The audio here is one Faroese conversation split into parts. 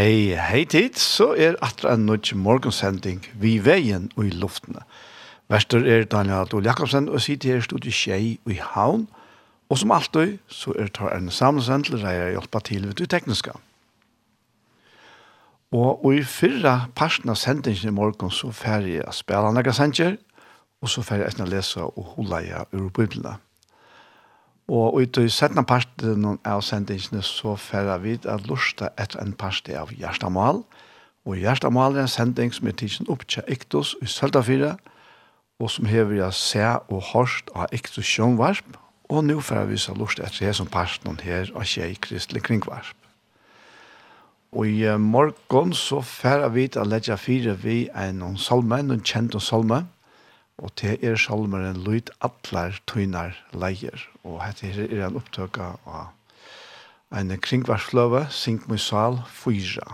Hei, hei tid, så er atra en nødt morgensending vi veien og i luftene. Vester er Daniel Adol Jakobsen og sitter her studiet Kjei og i Havn. Og som alltid så er det en samsendel der å hjelpe til ved det tekniske. Og i fyrra parten av sendingen i morgen så fer jeg å spille andre og så fer jeg å lese og holde jeg ur biblene. Og ut i settene parten av sendingene så færre vi at lusta etter en parste av Gjerstamal. Og Gjerstamal er en sending som er tidsen opp til Iktus i Søltafire, og som hever jeg se og hørst av Iktus Sjønvarp. Og nå færre vi så lusta etter det som parten her av Kjei Kristelig Kringvarp. Og i morgen så færre vi til å fire vi en salme, en kjent salme, Og det er salmeren lyd atler tøynar leier. Og dette er en opptøk av en kringvarsfløve, Sink Musal 4.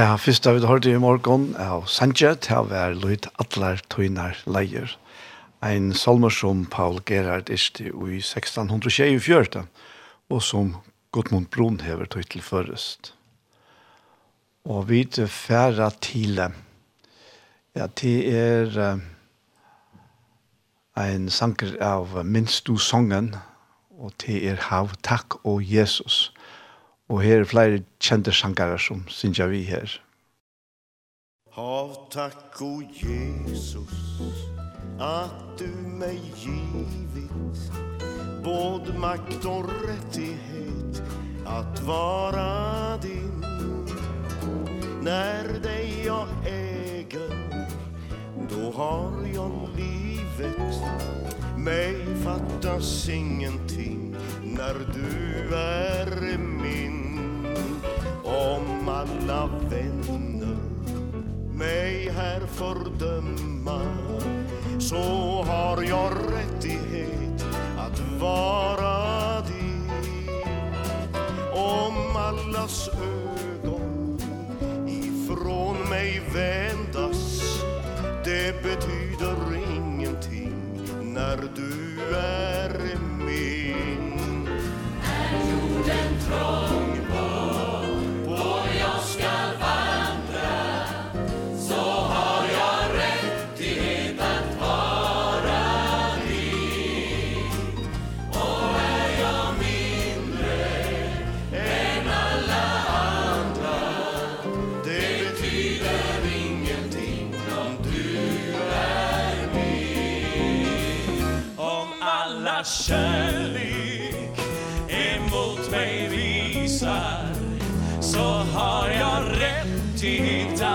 Ja, først da vi hørte i morgen av Sanje, til å være lyd atler tøyner Leier. En salmer som Paul Gerhard Ishti i 1624, og som Gudmund Brun hever tøy til først. Og vi færa til ja, det er uh, en sanger av Minst du songen, og det er Hav, takk og Jesus. Og her er flere kjente sjankare som synger vi her. Hav takk, o Jesus, at du meg givit både makt og rettighet at vara din. När dig jag äger, då har jag livet. Mig fattas ingenting när du är min om alla vänner mig här fördöma så har jag rättighet att vara din om allas ögon ifrån mig vändas det betyder ingenting när du är min. Är jorden trång.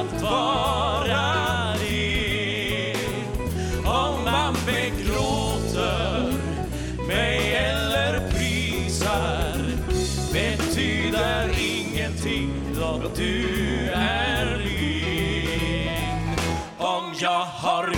att vara din Om man begråter mig eller prisar Betyder ingenting blott du är min. Om jag har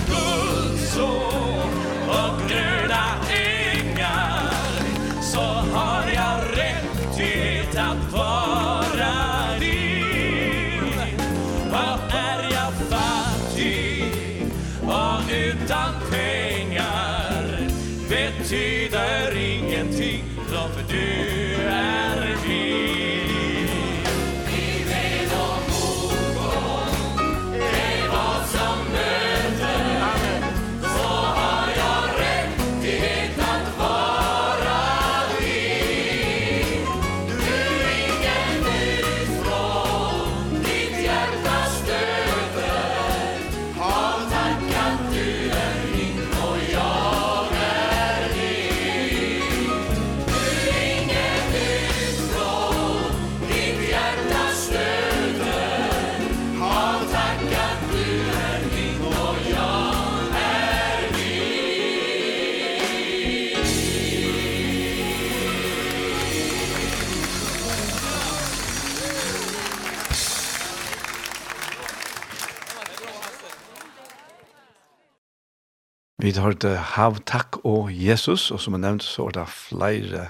Vi har hørt Hav takk og Jesus, og som jeg nevnte så er det flere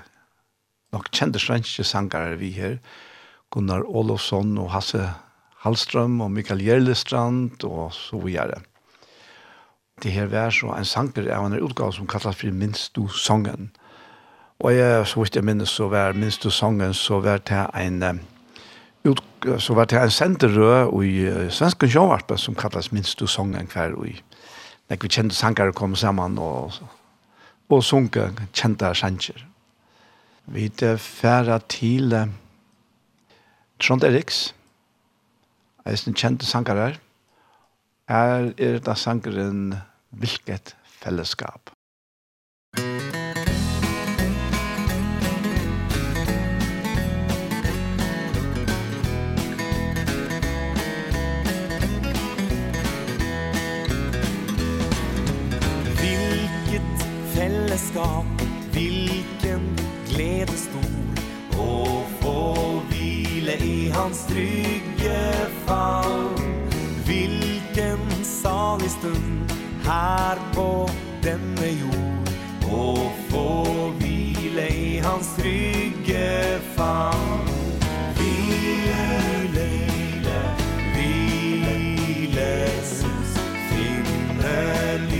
nok kjente svenske sangere vi her. Gunnar Olofsson og Hasse Hallstrøm og Mikael Gjerlestrand og så videre. Det her var så en sanger av en utgave som kallas for Minst du songen. Og jeg, så vidt jeg minnes, så var Minst du songen, så var det en ut, så var det en senderød i uh, svenske sjåvarpe som kallas Minst du songen hver og i Nek vi kjente sankare kom saman og, og sunke kjente sanger. Vi det färra till Trond Eriks. Jeg er kjente känd her. Her er det sankaren vilket fellesskap. fällskap Vilken glädje stor Och få vila i hans trygge famn. Vilken salig stund Här på denne jord. Och få vila i hans trygge famn. Vile, vile, vile, vile, vile, vile,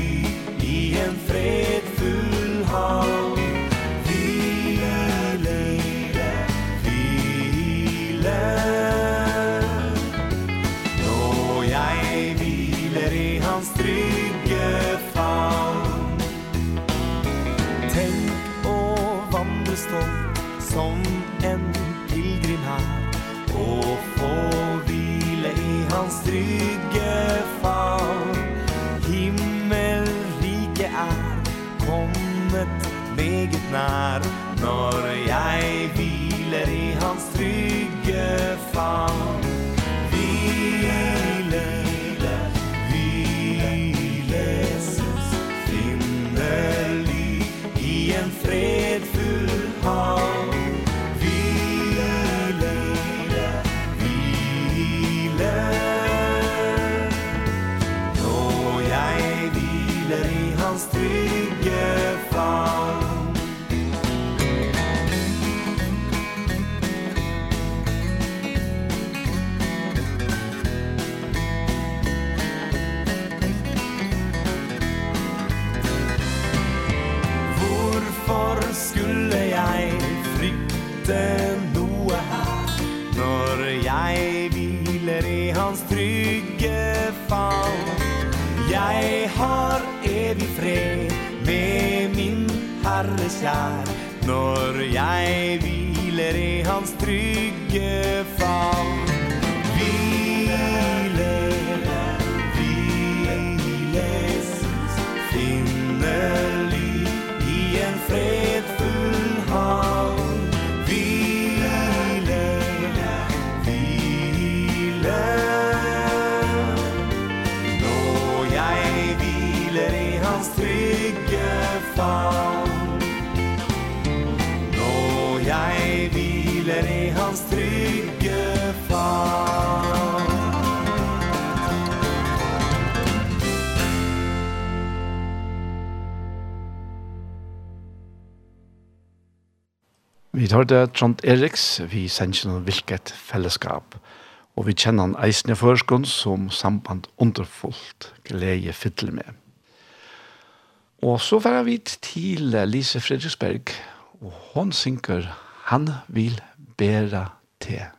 trygge far. Himmelrike er kommet meget nær. Når jeg hviler i hans trygge far. jeg frykte noe her. Når jeg hviler i hans trygge fall Jeg har evig fred med min Herre kjær. Når jeg hviler i hans trygge fall Vi hørte Trond Eriks, vi sender noen vilket fellesskap. Og vi kjenner han eisende førskånd som samband underfullt glede fytler med. Og så var vi til Lise Fredriksberg, og hon synker «Han vil bæra til».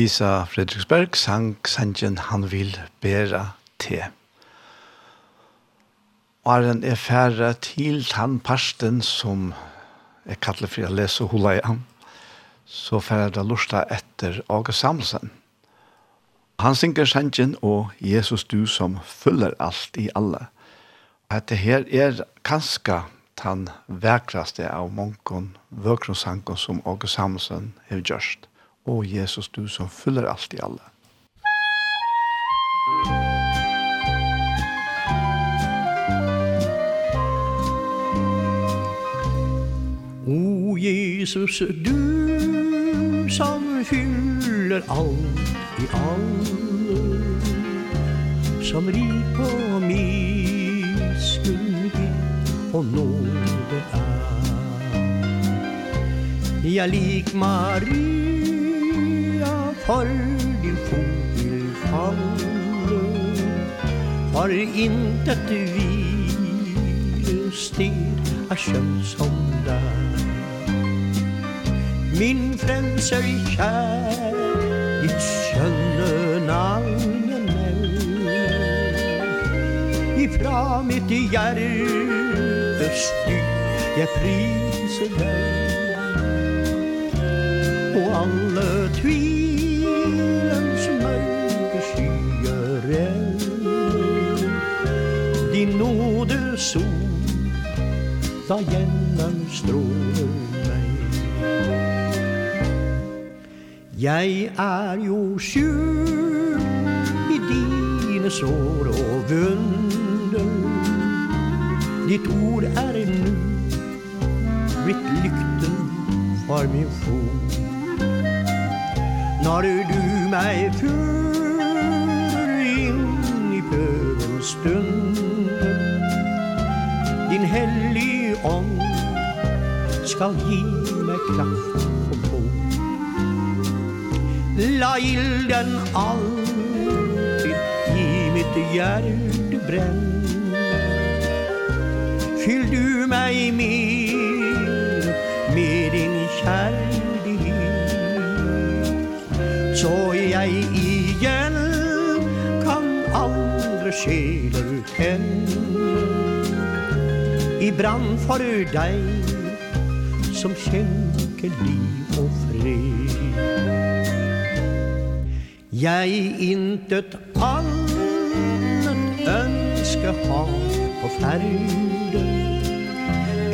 Lisa Fredriksberg sang sangen Han vil bæra te. Åren er færre til han parsten som jeg kallar for å lese hula i ham, så færre det lusta etter Åge Samsen. Han synger sangen og Jesus du som fyller alt i alle. Dette her er kanskje den vekraste av mongon vøkronsangen som Åge Samsen har gjørst og Jesus, du som fyller alt i alle. O Jesus, du som fyller alt i alle, som rik på miskunn og nåde er. Ja, lik Maria, for din fot i famnen Har inte att vi sted av kön som deg Min frelser kjær Ditt skjønne navn jag nämner ifra mitt hjerte styr jeg priser deg. Og alle tvil sol Da gjennom stråler meg. Jeg er jo sjuk i dine sår og vunder Ditt ord er nu blitt lykten for min fot. Når du meg fører inn i prøvens stund din hellige ånd skal gi meg kraft og mod. La ilden alltid i mitt hjerte brenn Fyll du meg mer med din kjærlighet. Så jeg igjen kan andre sjeler henne i brann for deg som skjenker liv og fred. Jeg intet annet ønske har på ferde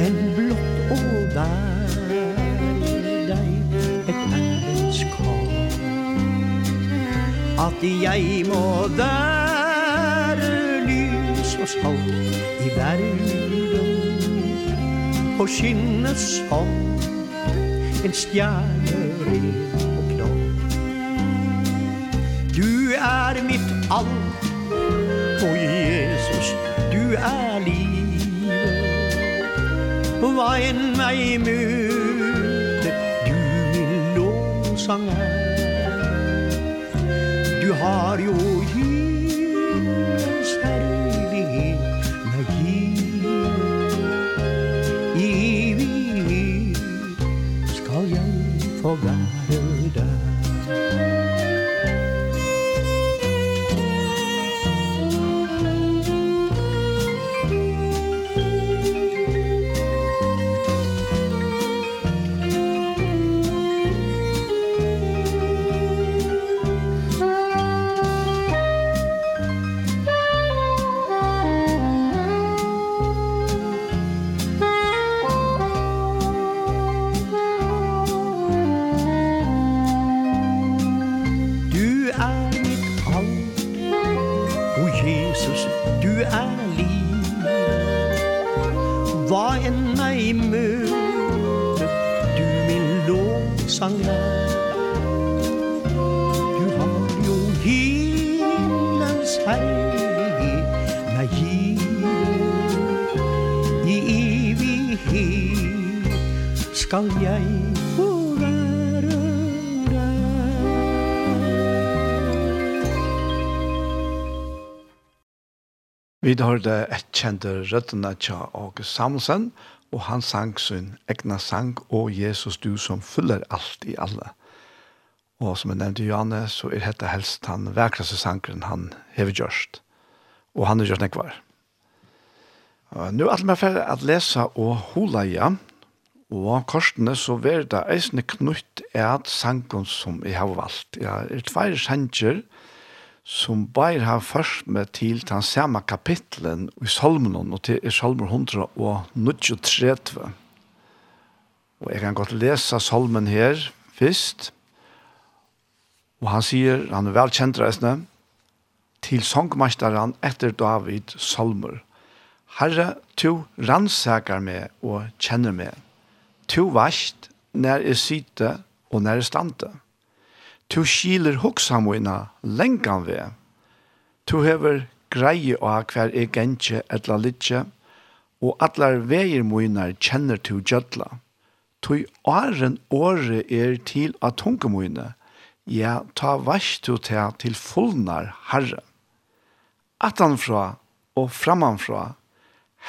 enn blott å være deg et menneskap At jeg må være lys og salt i verden på kindets hånd. En stjärnerev og klar Du er mitt alt O Jesus, du er livet. Hva enn meg møter Du min lovsang er. Du har jo givet hogar Vi hørte et kjente røttene til August Samuelsen, og han sang sin egna sang, «Å Jesus, du som fyller alt i alle». Og som jeg nevnte Johanne, så er dette helst han vekraste sangren han hever gjørst. Og han er gjørst nekvar. Nå er alt mer ferdig at lese og hula igjen, Og korsene så verda det eisne knutt er at sangen som jeg har valgt. Ja, er tveir sanger som bare har først med til den samme kapitlen i salmen, og til salmer 100 og 30. Og jeg kan godt lese salmen her først. Og han sier, han er velkjent reisende, til sangmasteren etter David salmer. Herre, du ransaker meg og kjenner meg. Du vast når jeg sitter og når jeg stander. Tu skiler hoksamoina lengan vi. Tu hever greie av hver er gentje etla litje, og atlar veier moinar kjenner tu gjødla. Tu åren åre er til at tunke ja, ta vars tu ta til fullnar herre. Atanfra og framanfra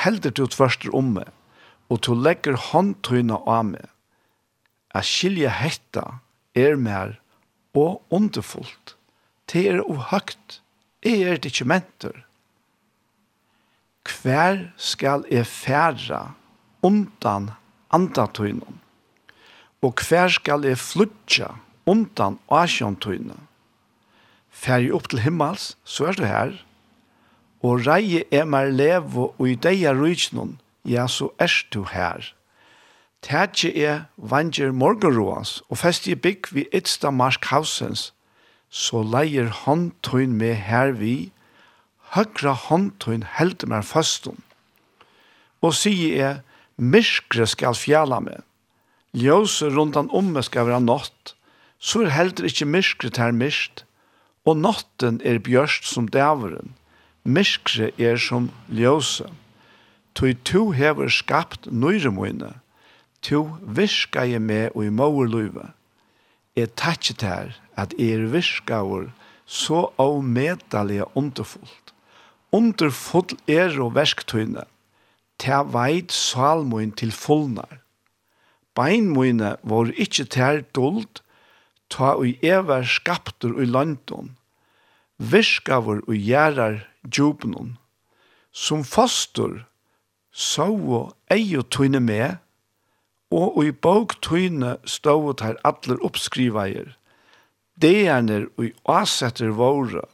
helder tu tverster om meg, og tu legger håndtøyna av meg. A skilje hetta er mer og underfullt. Det er uhøgt. Jeg er det ikke mentor. Hver skal jeg fære undan andatøynen? Og hver skal jeg flutja undan asjontøynen? Fær jeg opp til himmels, så er du her. Og reie er mer lev og i deg er ja, så er du her. Tætje er vanger morgenroans, og fest i bygg vi etsta marsk hausens, så leier håndtøyn med her vi, høyre håndtøyn held mer fastum. Og sier er, myskre skal fjala med, ljøse rundan omme skal være nått, så er heldur ikkje myskre ter myst, og nåtten er bjørst som dæveren, myskre er som ljøse. Tøy tu hever skapt nøyremoine, to virka jeg med og i mårløyve. Jeg takkje til at jeg virka og så avmedelige underfullt. Underfull er og verktøyne, Ta veit salmoen til fullnar. Beinmoene var ikkje tær dold, ta og ever skaptur i landon, virskavur og gjerar djupnon, som fastur, så og eio tøyne med, og i bóktøyne og tar atler oppskriveier. er og vi åsetter våre,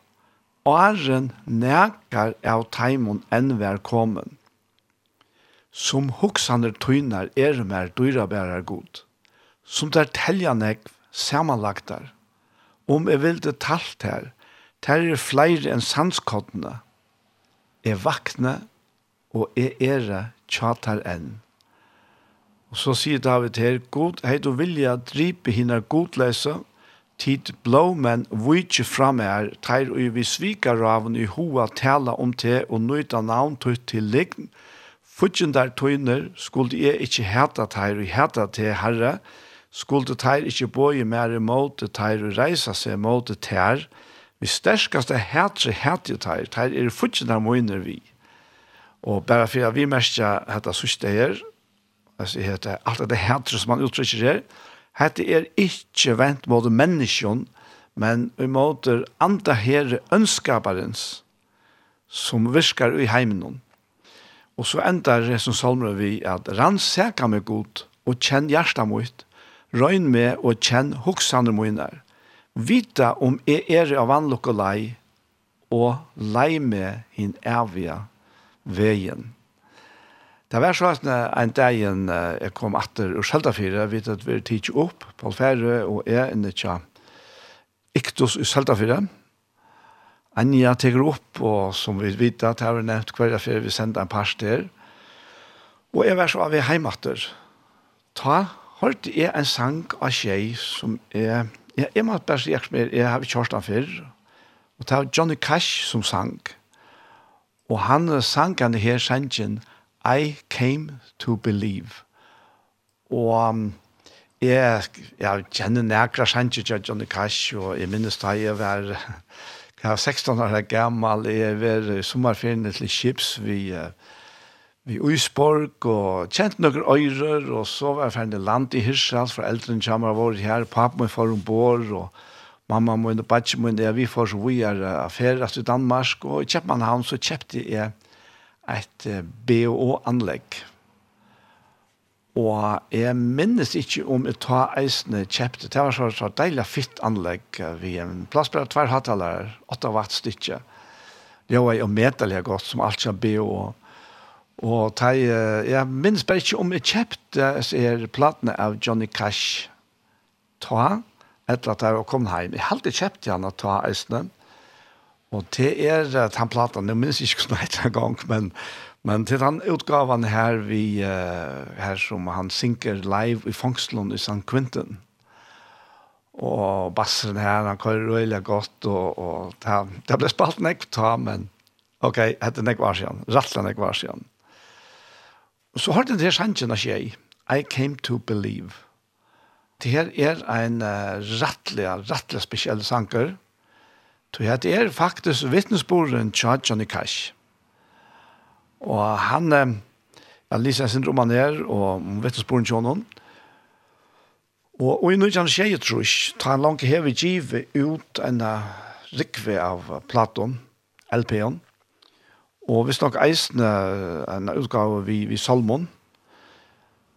åren nekar av taimon enn vi er kommet. Som hoksane tøyner er mer dyrabærer god, som der teljanekv samanlagtar. Om jeg vil det talt her, ter er flere enn sanskottene. Jeg vakne, og jeg er tjatar enn. Og så sier David her, God, hei du vilja dripe hinna godløse, tid blå, men vujtje fram er, teir og vi svikar raven i hoa tala om te og nøyta navn tøyt til lign, der tøyner skulle jeg ikkje heta teir og heta te herre, skulle teir ikkje boje mer imot teir og reisa seg imot teir, vi sterskaste hetre hetje teir, teir er futjen der møyner vi. Og bare for at vi merker hetta sørste her, altså, heter, alt det hætter som man uttrykker her, hette er ikke vent mot menneskjon, men mot andre her ønskaparens, som virker i heimen. Og så endar det som salmer vi at rannsaka meg godt, og kjenn hjertet mot, røgn med og kjenn hoksane mine, vita om jeg er av vannlokk og lei, og lei med hin evige veien. Det var så at en dag jeg kom etter og skjelte fire, jeg vet at vi er tidsi opp, på Færø og jeg er ikke Iktus i skjelte fire. Anja teker opp, og som vi vet at jeg har nevnt hver affære vi sender en par steder. Og jeg var så av jeg etter. Ta, hørte jeg en sang av tjej som er, jeg, jeg må bare si jeg, jeg har kjørt den før, og det var Johnny Cash som sang. Og han sang han her sangen, I came to believe. Og um, jeg, jeg kjenner nærkere sannsyn til Johnny Cash, og jeg minnes da jeg var, jeg var 16 år gammel, jeg var i sommerferien til Kips, vi, vi Uisborg, og kjent noen øyrer, og så var jeg ferdig land i Hirsal, for eldrene kommer vår her, pappa min for ombord, og mamma min og badge min, jeg, vi får så vi er affærer til Danmark, og i Kjeppmannhavn så kjøpte jeg et BO-anlegg. Og jeg minnes ikke om jeg tar eisene kjøpte. Det var så, så deilig fitt anlegg vi en plass på tvær hattaler, 8 watt stykje. Det var jo medelig godt som alt som BO. Og ta, jeg minnes bare ikke om jeg kjøpte er platene av Johnny Cash. Ta, etter at jeg kom hjem. Jeg har alltid kjøpte han å ta eisene. Og det er uh, den platen, jeg minns ikke hvordan det en gang, men, men til han utgaven her, vi, uh, her som han synker live i Fongslund i St. Quentin. Og bassen her, han kører røylig godt, og, og det, det ble spalt nek på ta, men ok, hette nek var siden, rattla nek var siden. Så har det her sannsjen av tjej, I came to believe. Det her er en uh, rattlig, rattlig spesiell sanker, Tu det er faktisk vittnesbordet til Johnny Cash. Og han, jeg lyser sin roman her, og vittnesbordet til honom. Og, og i nødjan skjer trus, ta han langt heve give ut en rikve av Platon, LP-en. Og hvis nok eisne en utgave vi, vi Salmon,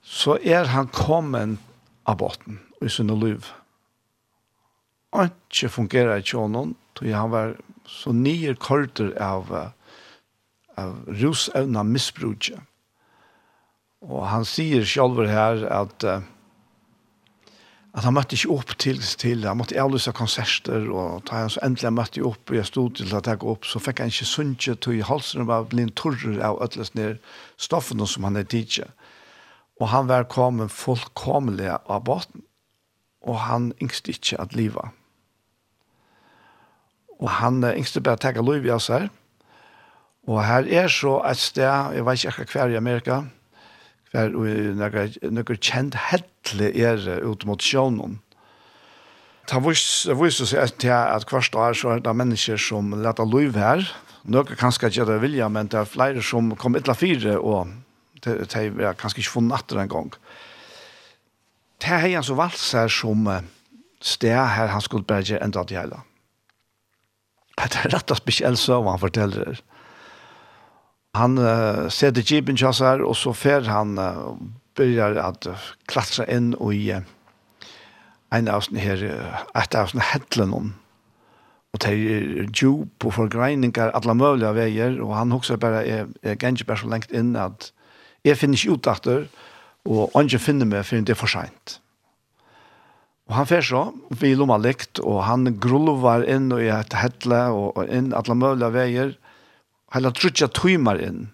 så er han kommet av båten i sinne liv. Og ikke fungerer ikke honom, Tog han var så nye korter av, av rusevna misbrukje. Og han sier selv her at, at han møtte ikke opp til, til han måtte avlyse konserter, og da han så endelig møtte opp, og jeg stod til å ta opp, så fikk han ikke sunnje, til i halsen var blind torrer av ødeles ned stoffene som han er tidligere. Og han var kommet fullkomlig av båten, og han yngste ikke at livet. Og han er yngste bare takk lov i oss her. Og her er så et sted, jeg vet ikke hver i Amerika, hver og noen kjent hettelig er ut mot sjånen. Det viser seg til at hvert år så er det mennesker som leter lov her. Noen kan ikke gjøre det vilja, men det er flere som kom et eller fire, og det er kanskje ikke funnet etter en gang. Det er en som valgt seg som sted her han skulle bare gjøre enda til hele. Mm Det er rett og spesielt så han forteller det. Han uh, ser det jeepen kjass her, og så fer han uh, begynner at klatre inn i uh, en av sånne her, et av sånne hedlen Og det er djup og forgreininger, alle mulige veier, og han husker bare, jeg, jeg kan ikke bare så lengt inn at jeg finner ikke ut etter, og ikke finner meg for det er for sent. Og han fer så, vi lomma likt, og han grulvar inn i et hettle, og, og inn alle mulige veier. Hele trutja tøymar inn.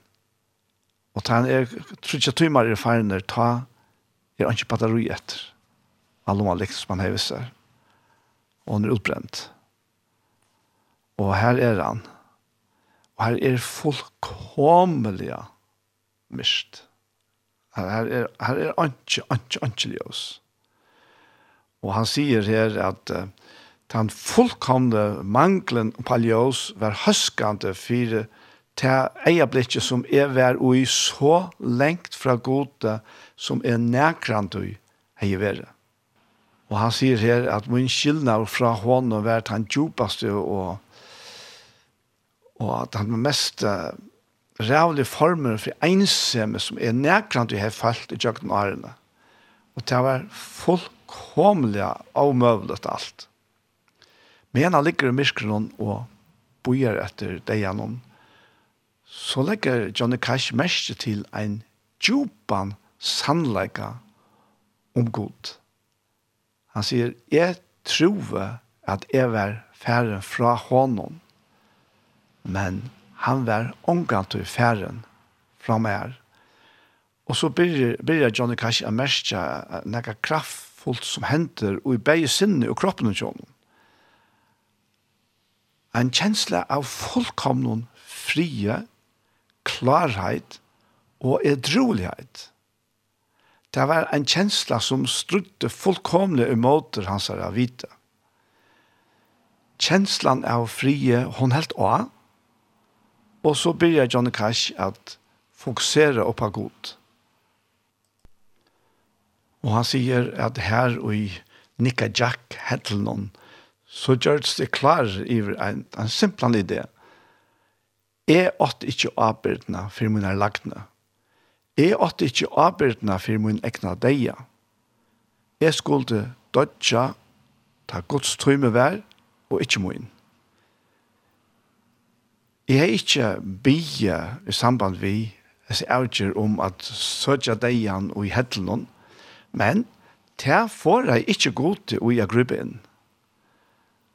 Og ta han er, trutja tøymar i feirner, ta er ikke batteri etter. Han lomma likt som han heves her. Og han er utbrent. Og her er han. Og her er fullkomelig mist. Her, er, her er anki, anki, anki ljøs. Og han sier her at uh, den fullkomne manglen på ljøs var høskende for til eierblikket som er vær ui så lengt fra gode som er nærkrant ui hei være. Og han sier her at min skyldnav fra hånden var den djupaste og, og at han mest uh, rævlig former for ensemme som er nærkrant ui hei falt i jøkken årene. Og det var fullkomliga omövligt allt. Men han ligger i myskronen og bojer etter deianon. Så legger Johnny Cash mest til en djupan sannleika om god. Han sier, jeg tror at jeg var færen fra honom, men han var omgant til færen fra meg. Og så blir, Johnny Cash en mest nekka kraft fullt som henter og i begge sinne og kroppen og kjønnen. En kjensle av fullkomnen frie, klarhet og edrolighet. Det var en kjensle som strutte fullkomne imot hans av vite. Kjenslen av frie, hun helt å, og så begynner Johnny Cash at fokusere på godt. Og han sier at her og i Nika Jack Hedlund, så gjør det klar i en, en simpel idé. Jeg åtte ikke avbyrdene for min er lagtene. Jeg åtte ikke avbyrdene for min egna deia. Jeg skulle dødja, ta gods tøyme vær, og ikke min. Jeg er ikke bygge i samband vi, jeg ser avgjør om at sødja deian og i hedlund, Men det får jeg ikke god til å gjøre gruppe inn.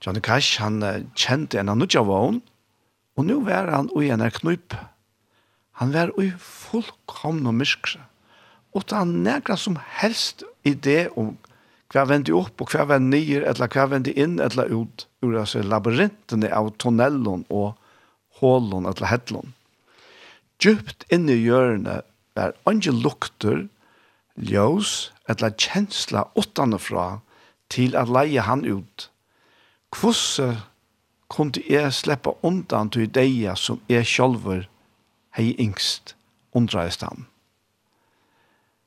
Johnny Cash, han kjente en av nødja vogn, og nå var han i en knup. Han var i fullkomne myskre, og det han negra som helst idé om hva vendte opp, og hva vendte nyer, eller hva vendte inn, eller ut, ur altså, labyrintene av tunnelen og hålen, eller hedlen. Djupt inne i hjørnet var ikke lukter, ljøs, eller kjensla utanfra til at leie han ut. Hvordan kunne jeg slippe undan til deg som jeg sjølver hei yngst, undreist han.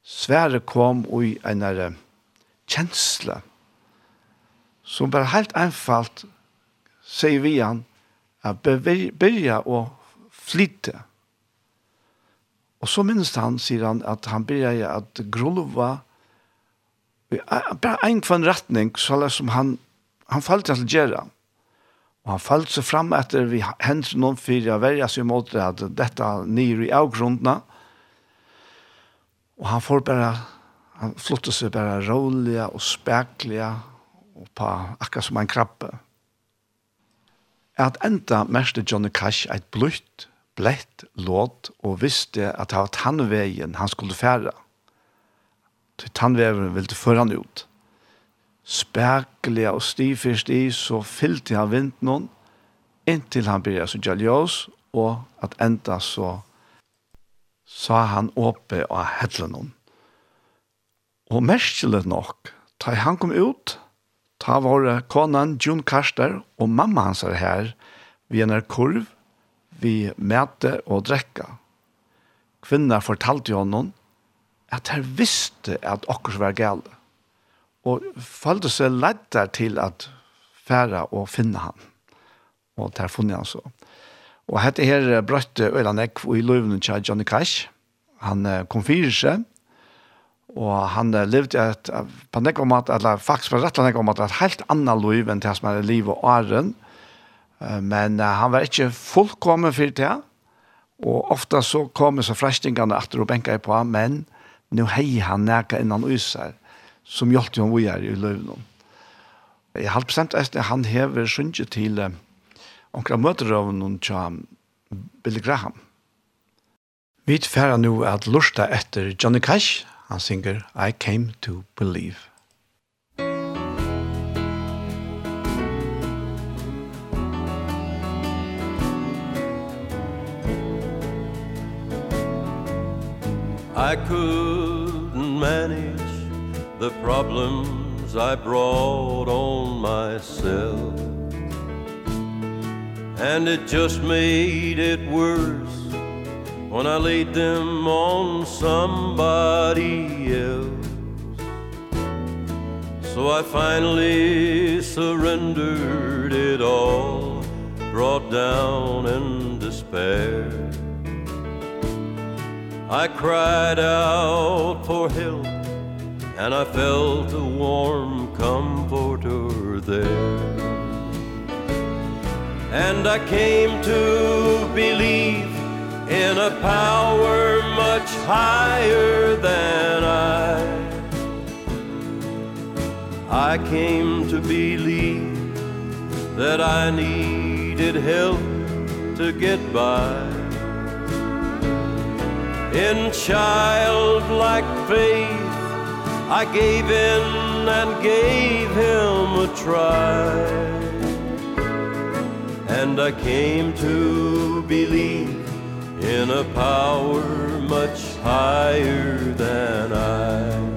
Svære kom i en kjensle som bare helt einfalt sier vi han at begynne å flytte. Og så minnes han, sier han, at han begynner at grulva Bare en kvann retning, så som han, han falt til å gjøre. Og han falt seg fram etter vi hendt noen fyrir å verja seg mot det, at dette nere i avgrundene. Og han får bare, han flyttet seg bare rolige og speklige, og på akkurat som en krabbe. At enda meste Johnny Cash ett blutt, blett, låt, og visste at det var tannveien han skulle fære til tannveveren ville føre han ut. Spekelig og stiv i, så fyllte han vinten noen, inntil han blir så gjalljøs, og at enda så sa han åpe av hedle noen. Og merkelig nok, da han kom ut, ta var konan June Karster og mamma hans er her, vi er kurv, vi mæte og drekka. Kvinna fortalte jo honom at her visste at okkur var gale. Og følte seg ledder til at færa og finne han. Og der funnet han så. Og hette her brøtte Øylanek i løvene til Johnny Cash. Han kom fyrir seg, og han levde et, på nekva om eller faktisk på rett og nekva at, et helt annet liv enn det som er liv og åren. Men han var ikke fullkommen fyrir det, og ofta så kom så frestingene etter å benka på, men han nu hei han næka innan uisar, som hjelpte hon vujar i løvnum. Jeg har bestemt at han hever sunje til eh, onkra møter av noen tja Billy Graham. Vi tfæra nu at lusta etter Johnny Cash, han synger I Came to Believe. I could manage the problems I brought on myself. And it just made it worse when I laid them on somebody else. So I finally surrendered it all brought down in despair. I cried out for help And I felt a warm comforter there. And I came to believe In a power much higher than I. I came to believe that I needed help to get by. In childlike faith I gave in and gave him a try. And I came to believe in a power much higher than I.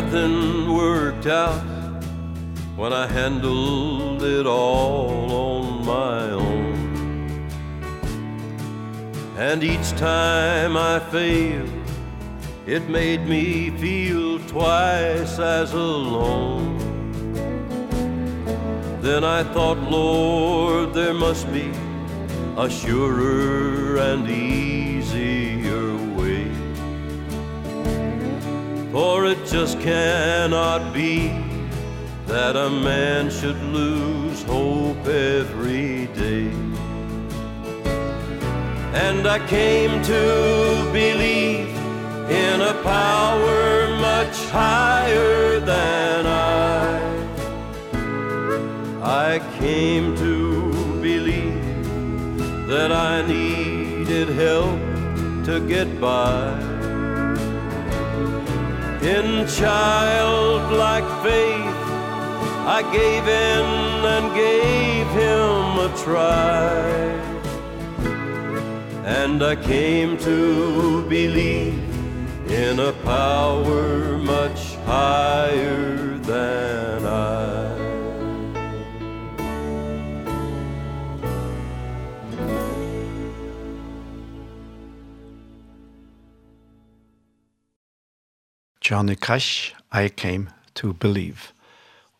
nothing worked out when I handled it all on my own. And each time I failed it made me feel twice as alone. Then I thought Lord there must be a surer and easier For it just cannot be That a man should lose hope every day. And I came to believe In a power much higher than I. I came to believe That I needed help to get by. In childlike faith I gave in and gave him a try. And I came to believe in a power much higher than I. Johnny Cash, I Came to Believe.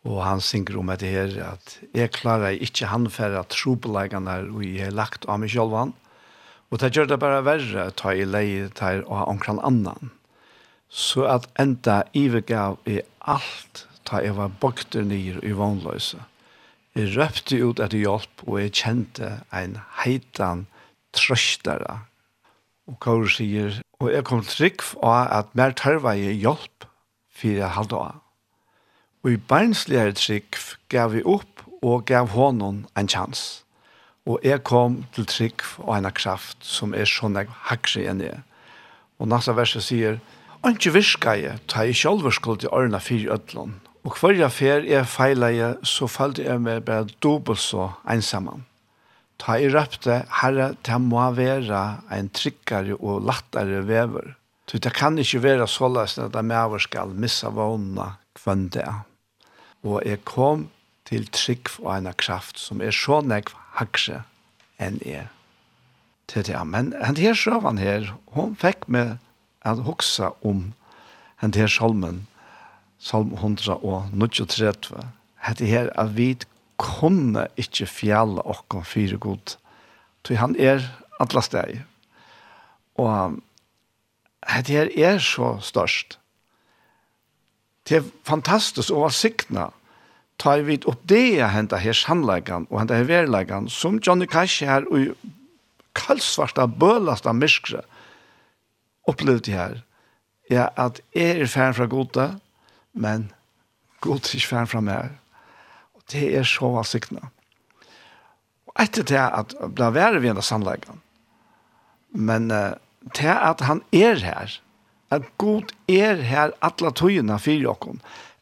Og han synger om det her, at jeg klarer ikke han for at trobeleggene og jeg har lagt av meg selv han. Og det gjør det bare verre, ta i leie, til å og omkring annan. Så at enda ivergav i alt, ta jeg var bokter nyer i vannløse. Jeg røpte ut etter hjelp, og jeg kjente en heitan trøstere. Og Kaur sier, Og jeg kom trygg av at mer tørva jeg hjelp for jeg halde av. Og i barnsligere trygg gav vi opp og gav honom en chans. Og jeg kom til trygg av en kraft som er sånn jeg hakser enn jeg. Og nasta verset sier, «Anki virka jeg, ta jeg sjálfur skuld i årene fyrir ødlån, og hver jeg fer jeg feila jeg, så fallte jeg meg bare dobbelt så ensamman. Ta i røpte, herre, det må være en tryggere og lattere vever. Så det kan ikke være så såleis at de med skal missa vågna kvann det. Og jeg kom til trygg og en kraft som er så nekv hakse enn jeg. Til det, men han her sjøvan her, hun fikk meg at hoksa om han her salmen, salm 100 og 93. Hette her at vi kunne ikke fjalla okken fire god, tog han er atlas steg. Og det her er så størst. Det er fantastisk å være sikna, tar vi opp det jeg hentet her sannleggen, og hentet her verleggen, som Johnny Cash her, og kaldsvarta, bølasta myskre, opplevde her, ja, at jeg er færen fra gode, men god er ikke færen fra meg det er så valsikna. Og etter det at det var vi enda sannleggen, men uh, det at han er her, at god er her alle togene for dere,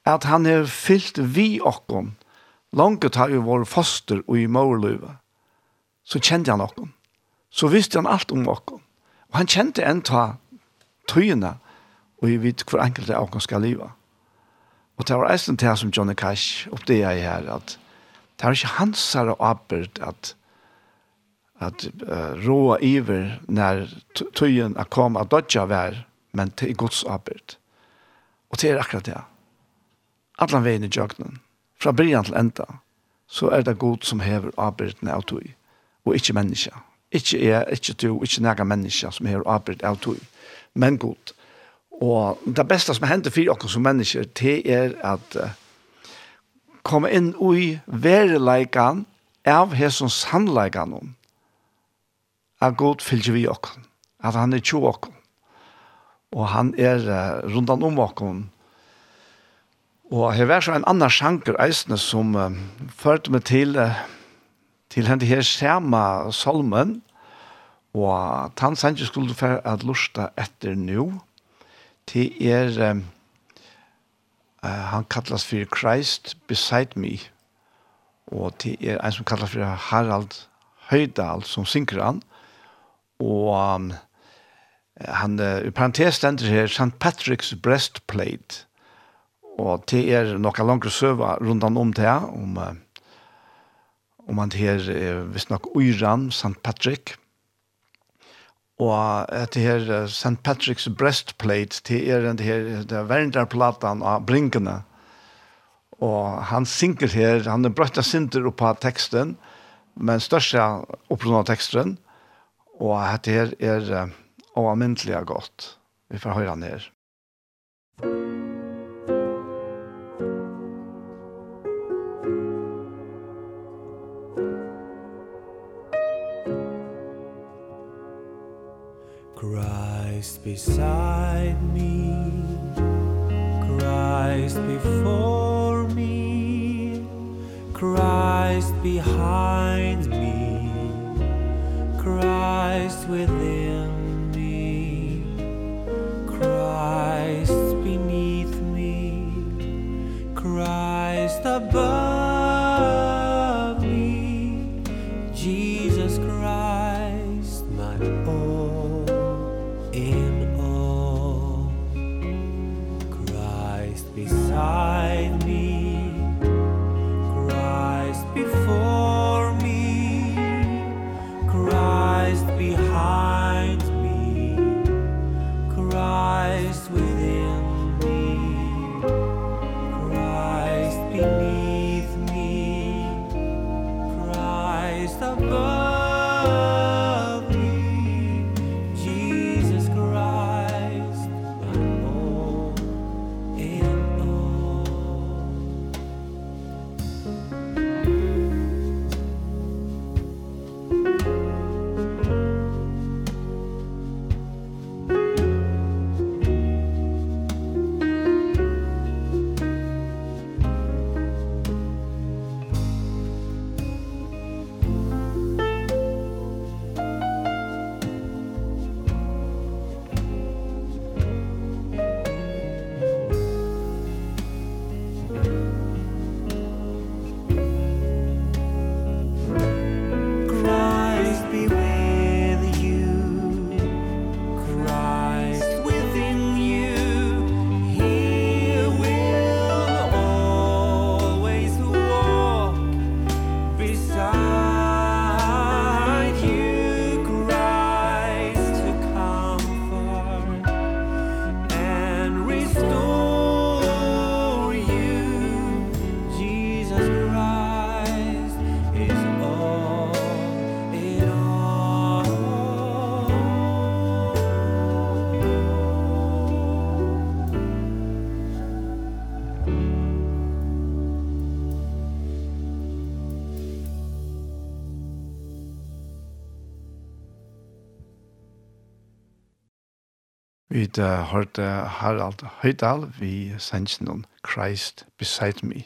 at han er fyllt vi okken, langt har jo vår foster og i morløyve, så kjente han okken. Så visste han alt om okken. Og han kjente en ta tøyene, og vi vet hvor enkelt det okken skal livet. Og det var eisen til som Johnny Cash oppdeg jeg her, at det var ikke hans her og arbeid at at uh, roa iver når tøyen er kom av dodja vær, men til Guds arbeid. Og det er akkurat det. Atlan veien i jøgnen, fra brian til enda, så er det god som hever arbeidene av tøy, og ikke menneska. Ikke er, ikke du, ikke nega menneska som hever arbeid av tøy, men god. Og det beste som hender for oss som mennesker, det er at uh, komme inn i verleikan av hesson sannleikan om at Gud fylgjer vi oss, at han er tjo oss, og han er uh, rundan om oss. Og her var så en annan sjanker eisne som uh, førte meg til, uh, til henne her samme salmen, og han ikke skulle for at lusta etter nå, det er um, uh, han kallas for Christ beside me og det er en som kallas for Harald Høydal som synker han og um, han uh, i parentes stender her St. Patrick's breastplate og det er noen langere søva rundan om det om uh, om han her uh, visst nok Uiran, St. Patrick og et det her St. Patrick's breastplate til er den her den verndarplatan av brinkene. Og han synker her han er brøtta synder opp av teksten men største opprunna teksten. Og et det her er uh, avmyndelig godt. Vi får høre han her. Christ beside me. Christ before me. Christ behind me. Christ within me. Christ beneath me. Christ above. vid uh, hørte Harald Høydal vi sendte noen Christ Beside Me.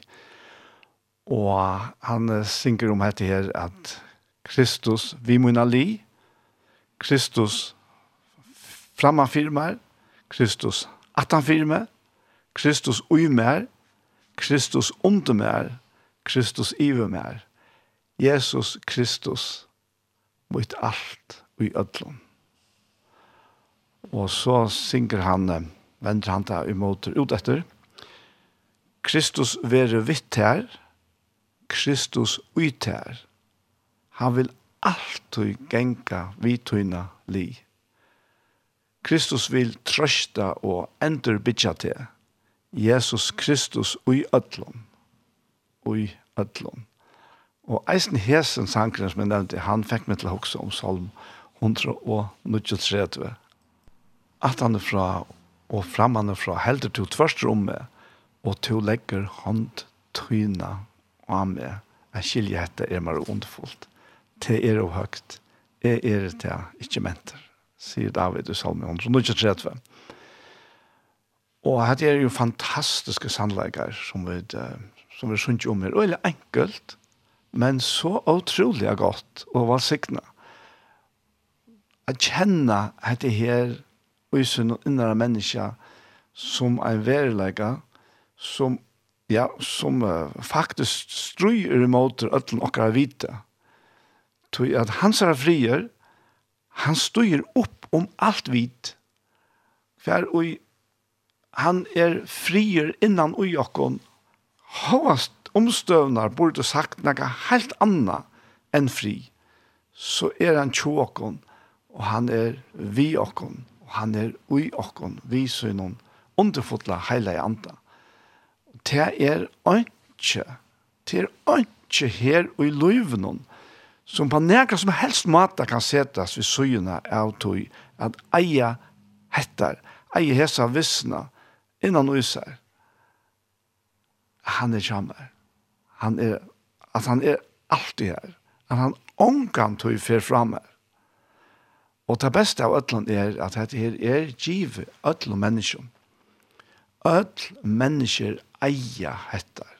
Og han uh, synger om dette her at Kristus vi munna li, Kristus framman firmer, Kristus atan firme, Kristus uimer, Kristus undermer, Kristus ivermer, Jesus Kristus, mot alt og i ødlom. Og så synger han, vender han da imot ut etter. Kristus være vitt her, Kristus ut her. Han vil alltid genka vitøyna li. Kristus vil trøsta og endur bidja til. Jesus Kristus ui ötlun. Ui ötlun. Og eisen hesen sangren som jeg nevnte, han fikk meg til å huske om salm 133 at han er fra og framman er fra helder til tversrommet og til legger hånd tryna av meg. Jeg skiljer etter er mer underfullt til er og høgt. Er er det ikke menter sier David i Salmi 133 og dette er jo fantastiske sannleggere som vi som vi sunnet om her. Og det er enkelt men så utrolig godt og valsikna. Å kjenne at det her og i sin innere menneske som en verilegge, som, ja, som uh, faktisk struer imot ødelen okkar vite. Tog at hans er frier, han styr opp om alt vit. For og han er frier innan ui okkon. hovast omstøvnar burde sagt nega helt anna enn fri. Så er han tjo okkon, og han er vi okkon han er ui okkon, vi synon, underfotla heila i anda. Det er ønske, det er ønske her og i løyvnån, som på nekka som helst mata kan setas vi søyna av tog, at eia hettar, eia hesa vissna, innan uisar. Han er kjammer. Han er, at han er alltid her. At han ongan tog fer fram her. Og det beste av ødelen er at dette her er giv ødelen mennesker. Ødel mennesker eier hettar.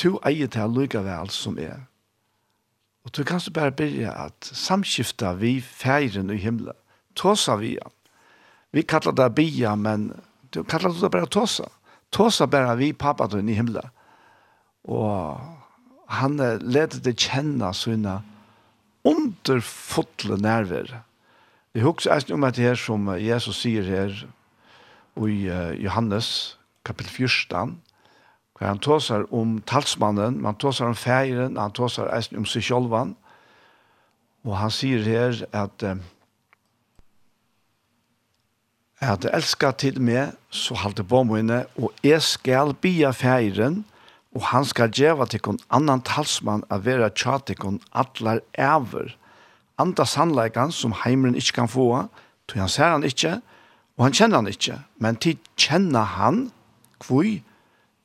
Tu eier til lykke vel som er. Og du kan så bare begynne at samskifta vi feiren i himmelen. Tåsa vi han. Vi kallar det bia, men du kallar det bare tåsa. Tåsa bare vi pappa i himmelen. Og han leder det kjenne sånne underfotle nerver. Jeg husker eisen om at det her som Jesus sier her i Johannes kapitel 14, hvor han tåsar om talsmannen, han tåsar om feiren, han tåsar eisen om seg sjolvan, og han sier her at at elska til meg, så halte på mine, og jeg skal bia feiren, og han skal geva til kon annan talsmann a vera tja tikkun allar ever. Anda sannleikan som heimren ikkje kan få, tog han ser han ikkje, og han kjenner han ikkje. Men til kjenner han, kvui,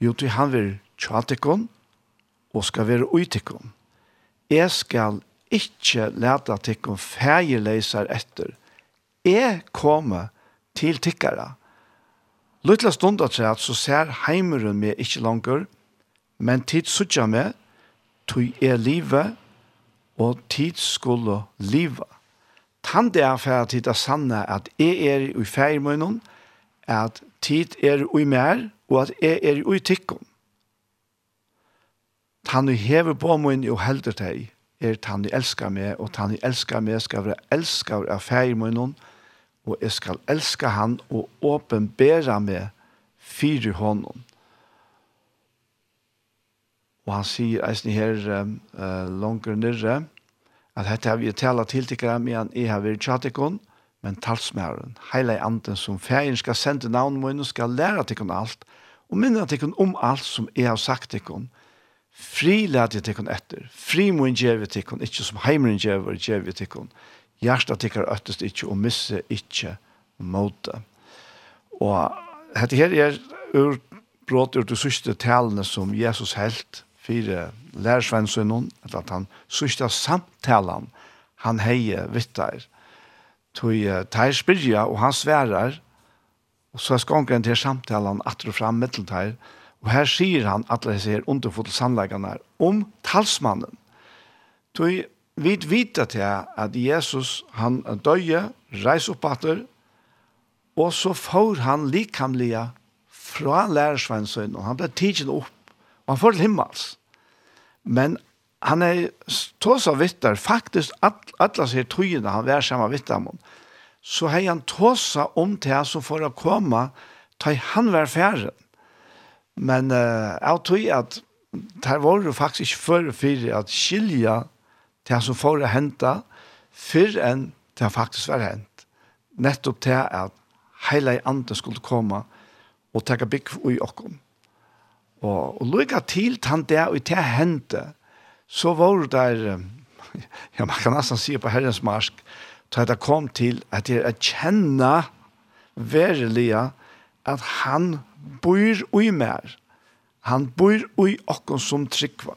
jo til han vil tja tikkun, og skal vera ui tikkun. Jeg skal ikkje leta tikkun fægeleisar etter. Jeg kommer til tikkara. Luttla stund at så ser heimeren meg ikkje langer, men tid suttja med, tog er livet, og tid skulle liva. Tan det er for tid er sanne at jeg er i feirmunnen, at tid er i mer, og at jeg er i tikkun. Tan du hever på munn og helder deg, er tan du elskar meg, og tan du elskar meg skal være elskar av feirmunnen, og jeg skal elska han og åpenbæra meg fyre hånden. Og han sier eisen her uh, langer nyrre, at dette har vi tala til tikkere, men jeg har vært tjatikon, men talsmæren, heile anden som ferien skal sende navn min, skal lære tikkun alt, og minne tikkun om alt som jeg har sagt tikkun. Fri lærte tikkun etter, fri min djeve tikkun, ikke som heimeren djeve djeve tikkun. Hjertet tikkar øttest ikke, og misse ikke måte. Og dette her er ur, brått ur de sørste talene som Jesus helt, fire lærersvennsønnen, eller at han sørste samtalen han heie vittar. Tøy teir spyrja, og han sverar, og så skonker han til samtalen at du fram mittelteir, og her sier han at det ser underfot sannleggene om talsmannen. Tøy vid vita til at Jesus, han døye, reis opp atter, og så får han likamlige fra lærersvennsønnen, og han ble tidsen opp Man får til himmels. Men han er tås av vittar, faktisk alla sier tøyene han vær samme vittar mot, så har han tåsa om til han som får å komme, ta han vær færre. Men uh, jeg tror at det var jo faktisk ikke før for at skilja til han som får å hente, før enn til han faktisk var hent. Nettopp til at hele andre skulle komme og ta bygg i åkken. Og, og lykka til han der og til hente, så var det der, ja, man kan nesten si på herrens marsk, så det kom til at jeg kjenner verilige at han bor i mer. Han bor i okken som tryggva.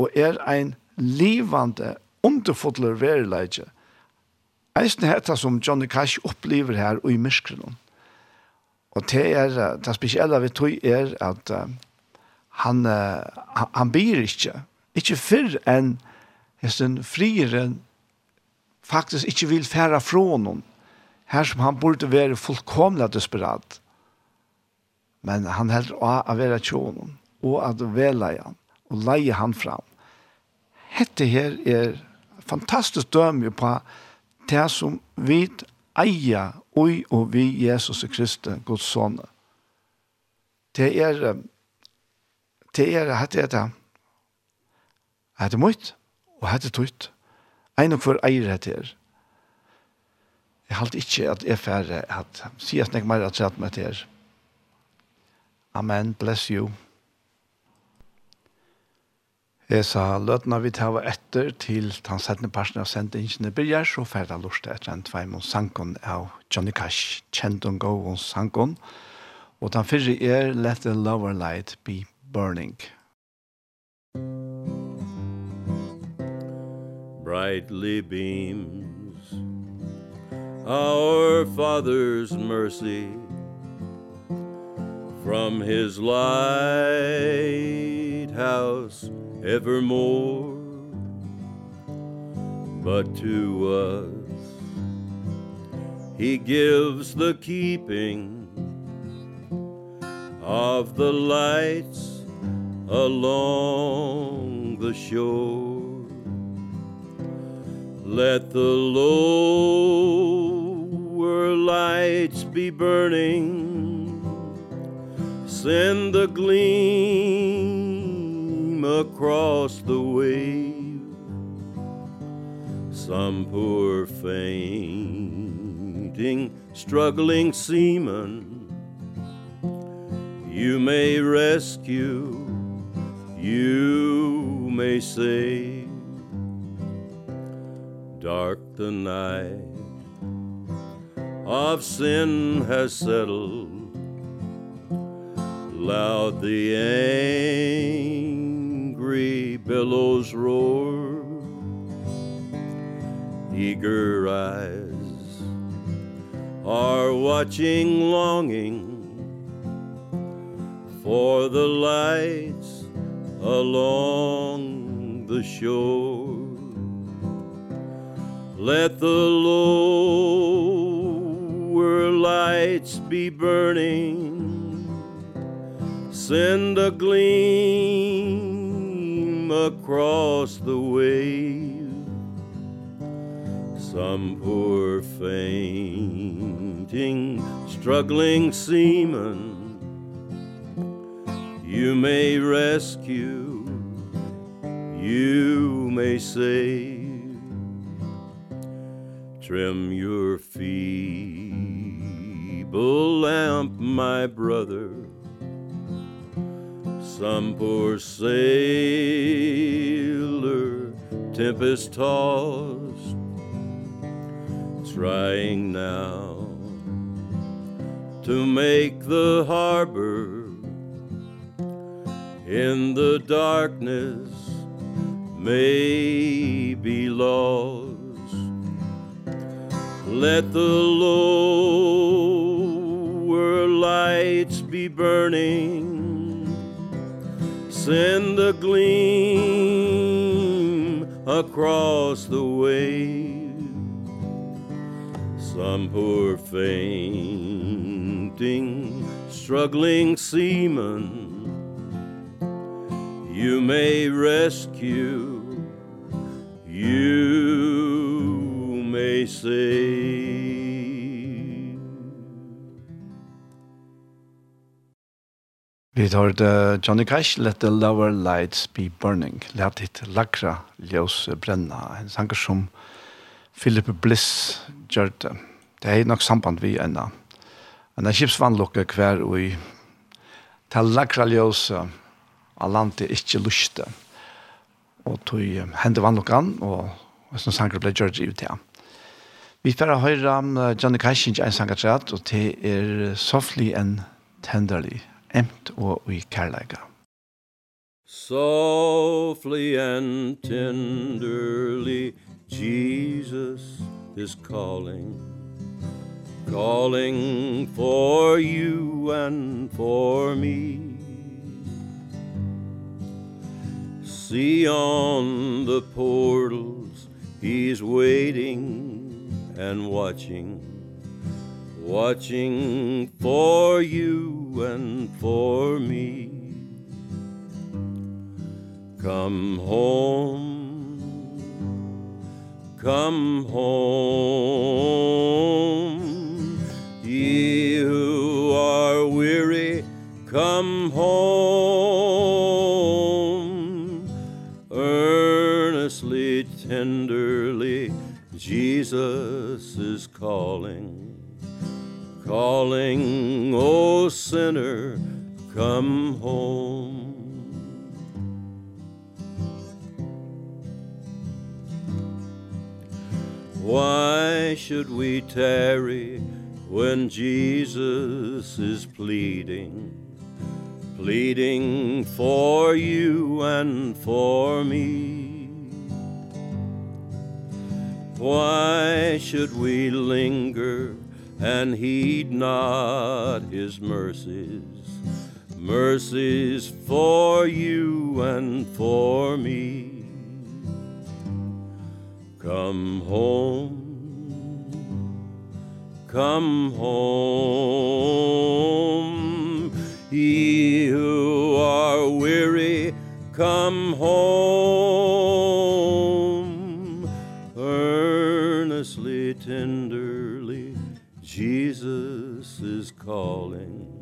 Og er ein livande, underfotler verilige. Eisen heter som Johnny Cash opplever her ui myskrenom. Og det er, det spesielle vi tog er at han, uh, han byr ikke. Ikke før enn hesten frieren faktisk ikke vil fære fra noen. Her som han burde være fullkomlig desperat. Men han helder å være tjonen og at vela han og leie han fram. Hette her er fantastisk døme på det som vi eier og og vi Jesus Kristus, Guds son. Det er um, det er at det er det. At det møtt, og at det tøyt. Ein og hver eier det er. Jeg halte ikke at jeg færre at si at jeg mer at jeg med det er. Amen, bless you. Jeg sa løtene vi tar etter til den settende parten av sendingene begynner, så ferdig lort etter en tvei og sangen av Johnny Cash, kjent og gå og sangen. Og den fyrre er Let the lower light be Burning. Brightly beams our Father's mercy from his lighthouse evermore but to us he gives the keeping of the lights along the shore. Let the lower lights be burning. Send the gleam across the wave. Some poor fainting, struggling seaman You may rescue you may say dark the night of sin has settled. Loud the angry billows roar. Eager eyes are watching longing for the lights along the shore. Let the lower lights be burning. Send a gleam across the wave Some poor fainting, struggling seaman You may rescue You may save. Trim your feeble lamp, my brother. Some poor sailor Tempest tossed Trying now To make the harbor in the darkness may be lost. Let the lower lights be burning. Send the gleam across the wave some poor fainting struggling seaman you may rescue you may save Vi tar det Johnny Cash, Let the Lower Lights Be Burning. Let it lakra ljus brenna. En sanger som Philip Bliss gjør det. Det er nok samband vi enda. En av er hver og i til lakra ljus brenna av landet ikke lyste. Og tog hende vannlokan, og, og sånn sanger ble George ut til. Vi får høre om Johnny Kajsins en sanger træt, og det er softly and tenderly, emt og i kærleika. Softly and tenderly, Jesus is calling, calling for you and for me. See on the portals he's waiting and watching Watching for you and for me. Come home Come home. Ye who are weary Come home. tenderly. Jesus is calling Calling, O oh sinner, come home. Why should we tarry when Jesus is pleading pleading for you and for me? Why should we linger and heed not his mercies? Mercies for you and for me. Come home. Come home. Ye who are weary come home. tenderly. Jesus is calling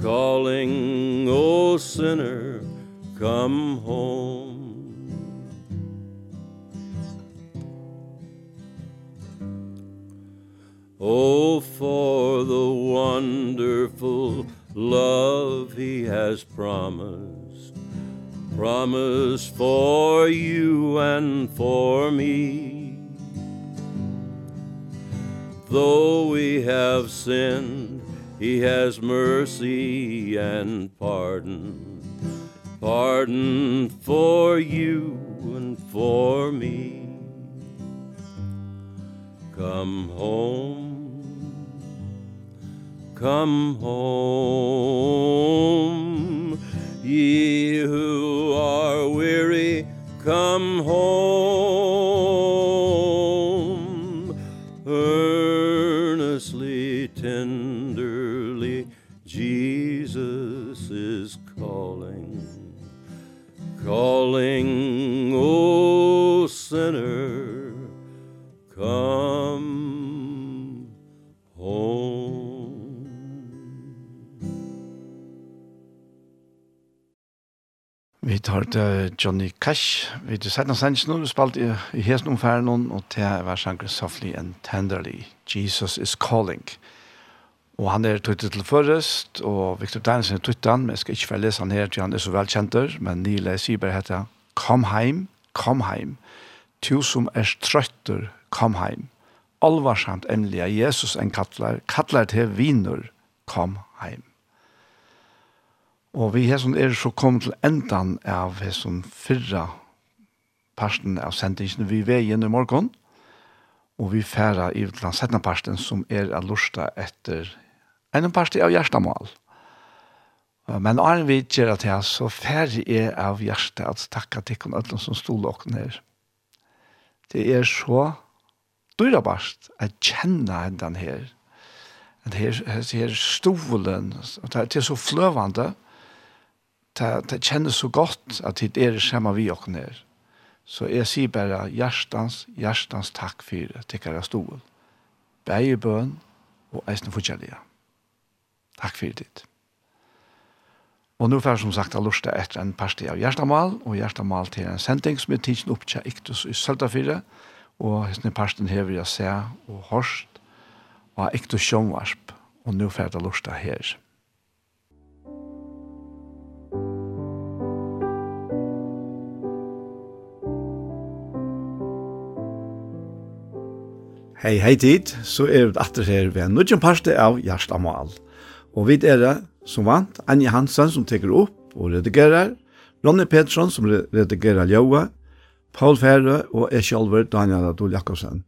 Calling, O oh sinner, come home. Oh, for the wonderful love he has promised Promised for you and for me. Though we have sinned, he has mercy and pardon. Pardon for you and for me. Come home. Come home. Ye who are weary, come home. Her calling, O sinner, come home. Vi tar til Johnny Cash. Vi tar sett noen sannsyn og spalt i, i hesten omfæren og til hver sangren softly and tenderly. Jesus is calling. Jesus is calling. Og han er tøytet til først, og Victor Danielsen er tøytet han, men jeg skal ikke få lese han her, til han er så velkjenter, men Nile Siber heter Kom heim, kom heim, tu som er trøtter, kom heim. Alvarsamt endelig er Jesus en kattler, kattler til viner, kom heim. Og vi her som er så kom til endan av her som fyrra parten av sendingen vi veien i morgen, og vi færa i den setna parten som er av lusta etter en parti av hjertemål. Men når vi gjør det her, så færre er av hjertet at takka til kun alle som stod og ned. Det er så dyrebart å kjenne den her. Den her, her stolen, det er så fløvende, det, det kjennes så godt at det er samme vi og ned. Så jeg sier bare hjertens, hjertens takk for det, tikkere stolen. bøn og eisen fortjellige. Takk for det. Og nå får jeg som sagt av lusta etter en parti av Gjerstamal, og Gjerstamal til en sending som er tidsen opp til Iktus i Søltafire, og hessene parten her vil jeg se og hørst, og Iktus Sjøngvarsp, og nå får jeg lyst lusta her. Hei, hei tid, så er vi atter her ved en nødgjøn parste av Gjerstamal. Gjerstamal. Og vi er det som vant, Anja Hansen som teker opp og redigerer, Ronny Pettersson som redigerer Ljøa, Paul Færø og jeg selv, Daniel Adol Jakobsen.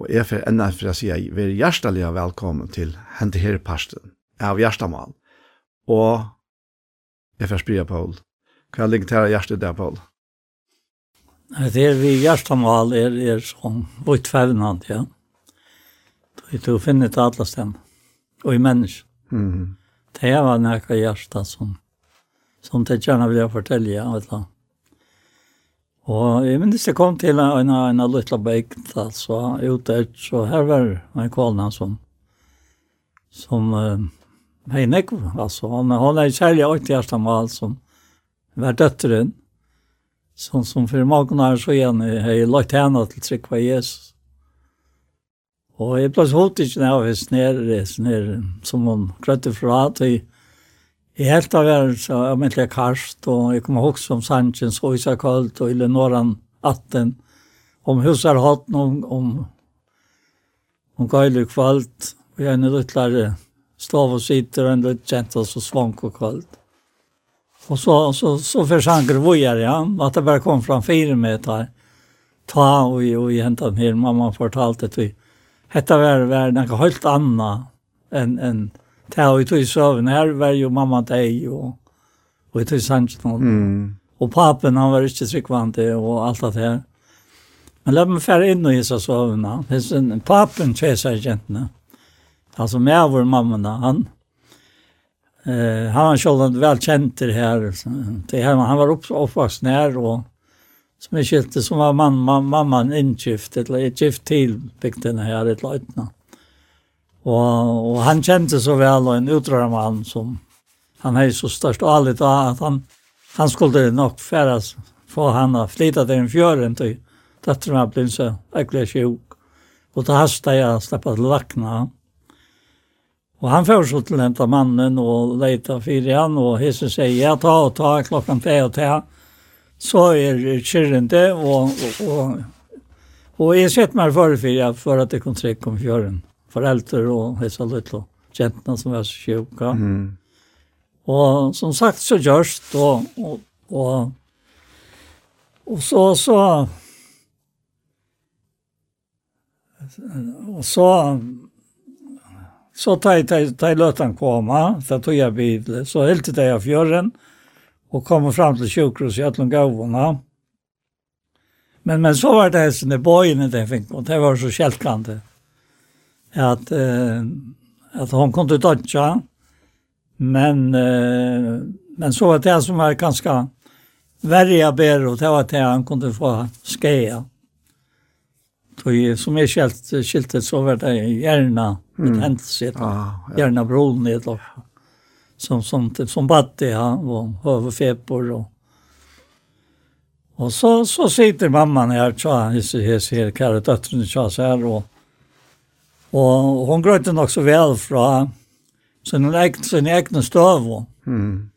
Og jeg får enda for å si at vi er hjertelig velkommen til hente her parsten av Gjerstamal. Og jeg får spyrja Paul. Hva ligger til hjertet der, Paul? Det er vi hjertemål er, er som vårt fevnand, ja. Du finner til alle stemmer, og i mennesker. Mm. Det var näka hjärsta som som det gärna vill jag fortälja vet du. Och jeg minnes jeg kom till en en, en liten bäkt altså, ute så här var en kvalna som som eh, hej nek alltså hon hon är sälja åt hjärsta mal som var døtteren, som som för magen så igen hej lagt henne till trykk på Jesus Og jeg ble så holdt ikke når jeg snere, snere, som hun grøtte fra, at jeg Jeg helt av er så jeg mente karst, og jeg kom også om Sanchez, og Isa Kalt, og Ile Norran Atten, om husar hatt om, om, om Gøyler Kvalt, og jeg er en luttlare stav og sitter, og en lutt kjent og så svank og kvalt. Og så, så, så forsanker vojer jeg, ja, at det bare kom fram fire meter, ta og, og jeg hentet den her, mamma fortalte til, Hetta var var något helt anna än än ta við tøy sovn her var ju mamma dig og og tøy är sant Mm. Och pappen han var ikkje tryggvante og alt det her Men låt meg färra inn og gissa sovna. Finns en pappen tjejsar gentorna. Alltså med vår mamma han eh han var vel välkänd det Så, Det her, han var upp, oppvaksen her, og som jag skilte som var mamma, mamman ingift, eller gift till bygden her, i Löjtna. Och, och han kände så väl og en utrörarman som han er så størst alit av at han, han skulle nog færes få han å flytta til en fjörren till döttrarna blev så äckliga sjuk. Och da hastade jeg att släppa vakna. lackna. Och han fører så till den mannen och leta fire han och hisse säger ja, ta og ta, klockan tre och tar så er kjørende, og, og, og, og jeg sett meg for for jeg for at jeg kunne trekke om fjøren. Foreldre og hese litt, og kjentene som var så sjuka. Mm. Og som sagt så gjørst, og, og, og, og så, så, og så, så tar jeg, tar jeg løten koma, så tog jeg bil, så helt til det jeg fjøren, og och kom fram till sjukhus i Ötlund Gåvorna. Men, men så var det hästen bøyene det fick och det var så kältkande att, eh, at hon kunde dødja, Men, eh, men så var det som var ganska värre bedre, och det var det han kunde få skeia. Så som är skilt, skiltet så var det gjerne, mm. ett händelse. Ah, ja. Gärna i nedlopp. Ja som, som, som batte han och överfepor och Och så, så sitter mamman här, tja, så här, kär och döttren, tja, så här. Och, och hon gröjde nog så väl från sin, egen, sin egen stav Mm.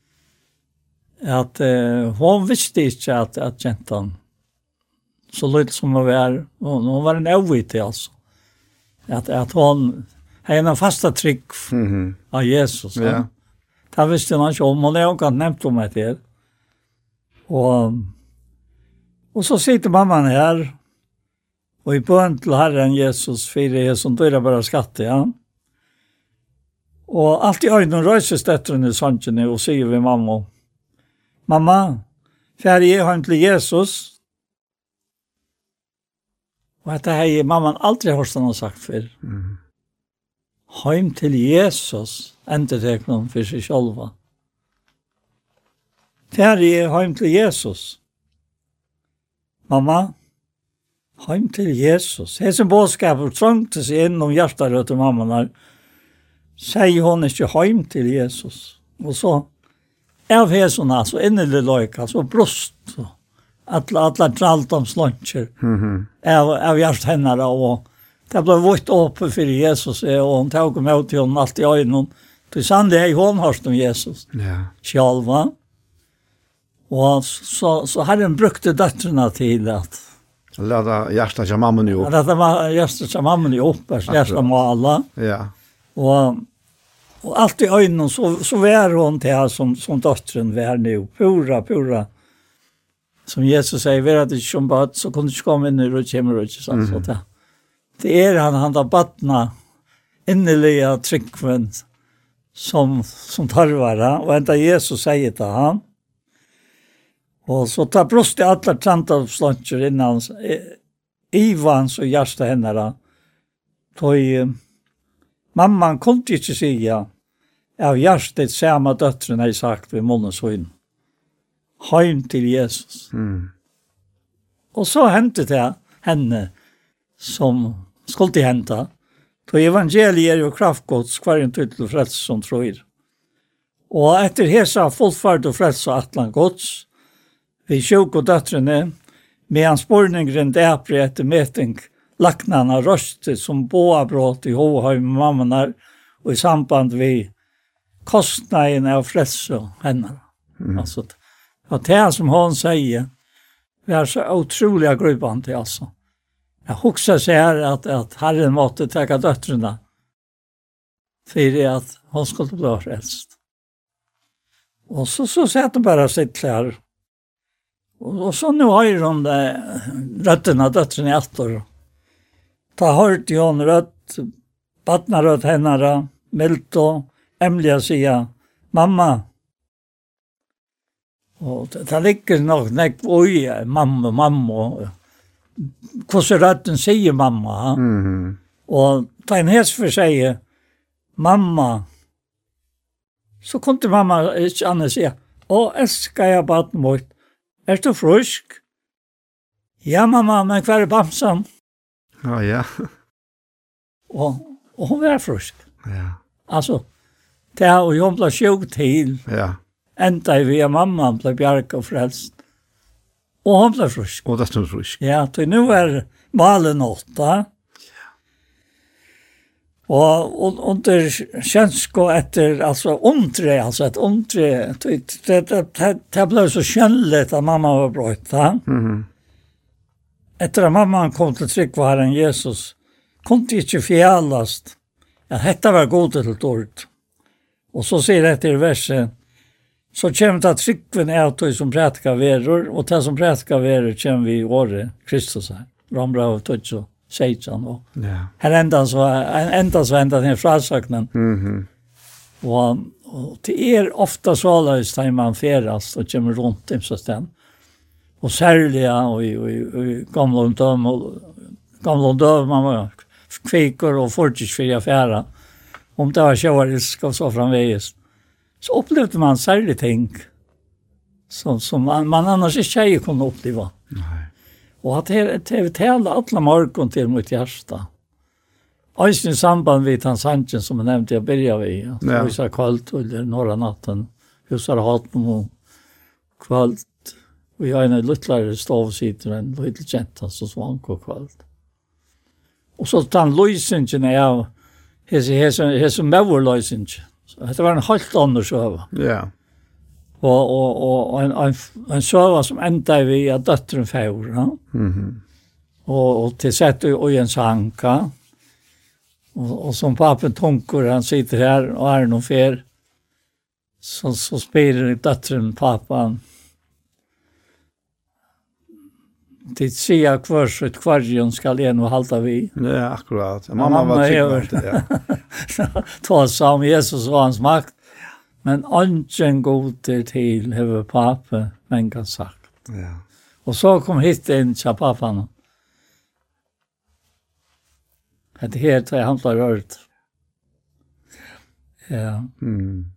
Att eh, hon visste inte att, att gentan så lite som hon var, hon, hon var en ovit alltså. Att, att hon, en fasta trick mm -hmm. av Jesus. Ja. Yeah. Det visste man ikke om, og det har ikke nevnt om etter. Og, og så sitter mamman her, og i bøn til Herren Jesus, fire er som dører bare skatte, ja. Og alt i øynene røyses dette i sannsjene, og sier vi mamma, Mamma, færre jeg har til Jesus. Og dette har jeg mamman aldri hørt han har sagt før. Mm. Heim til Jesus endeteknum for seg sjálva. Ter jeg heim til Jesus. Mamma, heim til Jesus. Hesen bådskapen trøngte seg inn om hjertarøtter mamma der. Sier hun ikke heim til Jesus. Og så av hesen, altså innelig løyka, så brust, alle, alle traltams Mhm. mm av, av hjertennere, og det ble vårt åpen for Jesus, og hun tok med til henne alt i øynene, Det sann det är hon har om Jesus. Ja. Själva. Og så så har han brukt döttrarna till att Lada hjärta till mamman ihop. Lada var hjärta till mamman ihop, hjärta med alle. Ja. Og, og alt i øynene så så var hun til her som som dottern var nu. Pura pura. Som Jesus säger, vi ikke som bara så kunne du ikke komme komma in och kommer och så så där. Det er han han där battna innelige tryggvän som, som tarvare, og enda Jesus sier til han. Og så tar brost i alle trantalpslantjer innan Ivan så hjärsta henne. Tog mamman kunde inte säga av hjärtat samme döttren har sagt ved månens hyn. Heim til Jesus. Mm. Og så hände det henne som skulle hända. Så evangeliet er jo kraftgods hver en tydel og frelse som tror. Og etter hesa fullfart og frelse atlan gods, vi sjuk og døtrene, med hans borningren dæpre etter meting, laknana røste som båa brått i hovhøy med mammanar, og i samband vi kostnaden av frelse henne. Mm. Altså, at det som hon sier, vi er så utrolig grubbant til altså. Jag huxar sig här att, att Herren måtte tacka döttrarna för att hon skulle bli frälst. Och så, så satt de bara sitt klär. Och, och så nu har de det, rötterna, döttrarna i attor. Ta hört i hon rött, badna rött hennara, milt och ämliga säga, mamma. Och det, det ligger nog näkt, oj, mamma, mamma hvordan røtten sier mamma. Mm -hmm. Og da en helst for seg, mamma, så kom til mamma ikke annet sier, å, elsker jeg baden mot, er du frusk? Ja, mamma, men hva er bamsen? Ja, ja. Og, og hun var frusk. Ja. Altså, det er jo hun ble sjuk til. Ja. Enda vi vi mamma ble bjerg og frelst. Og han ble frusk. Og det er frisk. Ja, til nå er malen åtta. Og, og under kjønsko etter, altså omtre, altså et omtre, det, det, det, det ble så kjønlig at mamma var brøyta. Mm -hmm. Etter at mamma kom til trygg var en Jesus, kom til ikke fjallast, Ja, dette var god til dårlig. Og så sier det etter verset, så kommer det tryggven av det som prætka verur, og det som prætka verur kommer vi i året, Kristus her. Rambra og tøtt så seitan. Og ja. Her enda så, enda så enda den frasøknen. Mm -hmm. og, og det er ofta så løs da man ferast og kommer rundt i stedet. Og særlig og i, og i, og i gamle omdøm, og gamle man var kvikker og fortidsfyrir fjæra. Om det var sjøvarisk og så framvegist så upplevde man särliga ting som, som man, man annars inte tjejer kunde uppleva. Nej. Och att det är tala alla morgon till mitt hjärsta. Eisen i samband vid hans hanken som jag nämnde jag började vid. Ja. ja. sa kvöld under norra natten. Husar haten och kvöld. Vi har en luttlare stavsitter, en luttel kjenta som svank og kvalt. Og så den løysingen av hese, hese, hese, hese Det var en halvt annan söva. Ja. Yeah. Og, og, og en en en söva som enda vi av døtteren fjord. ja. Mhm. Og, og til sett og, og en sanka. Og, og som papen tunker, han sitter her og er noen fer, Så så spelar döttren pappan. Det ser kvar så ett kvarjon ska igen och halta vi. Ja, akkurat. Mamma var tydlig. Ja. Ta sam Jesus och hans makt. Men anken goder till över pappa men kan sagt. Ja. Och så kom hit en chapafan. Det heter jag handlar rört. Ja. Mm.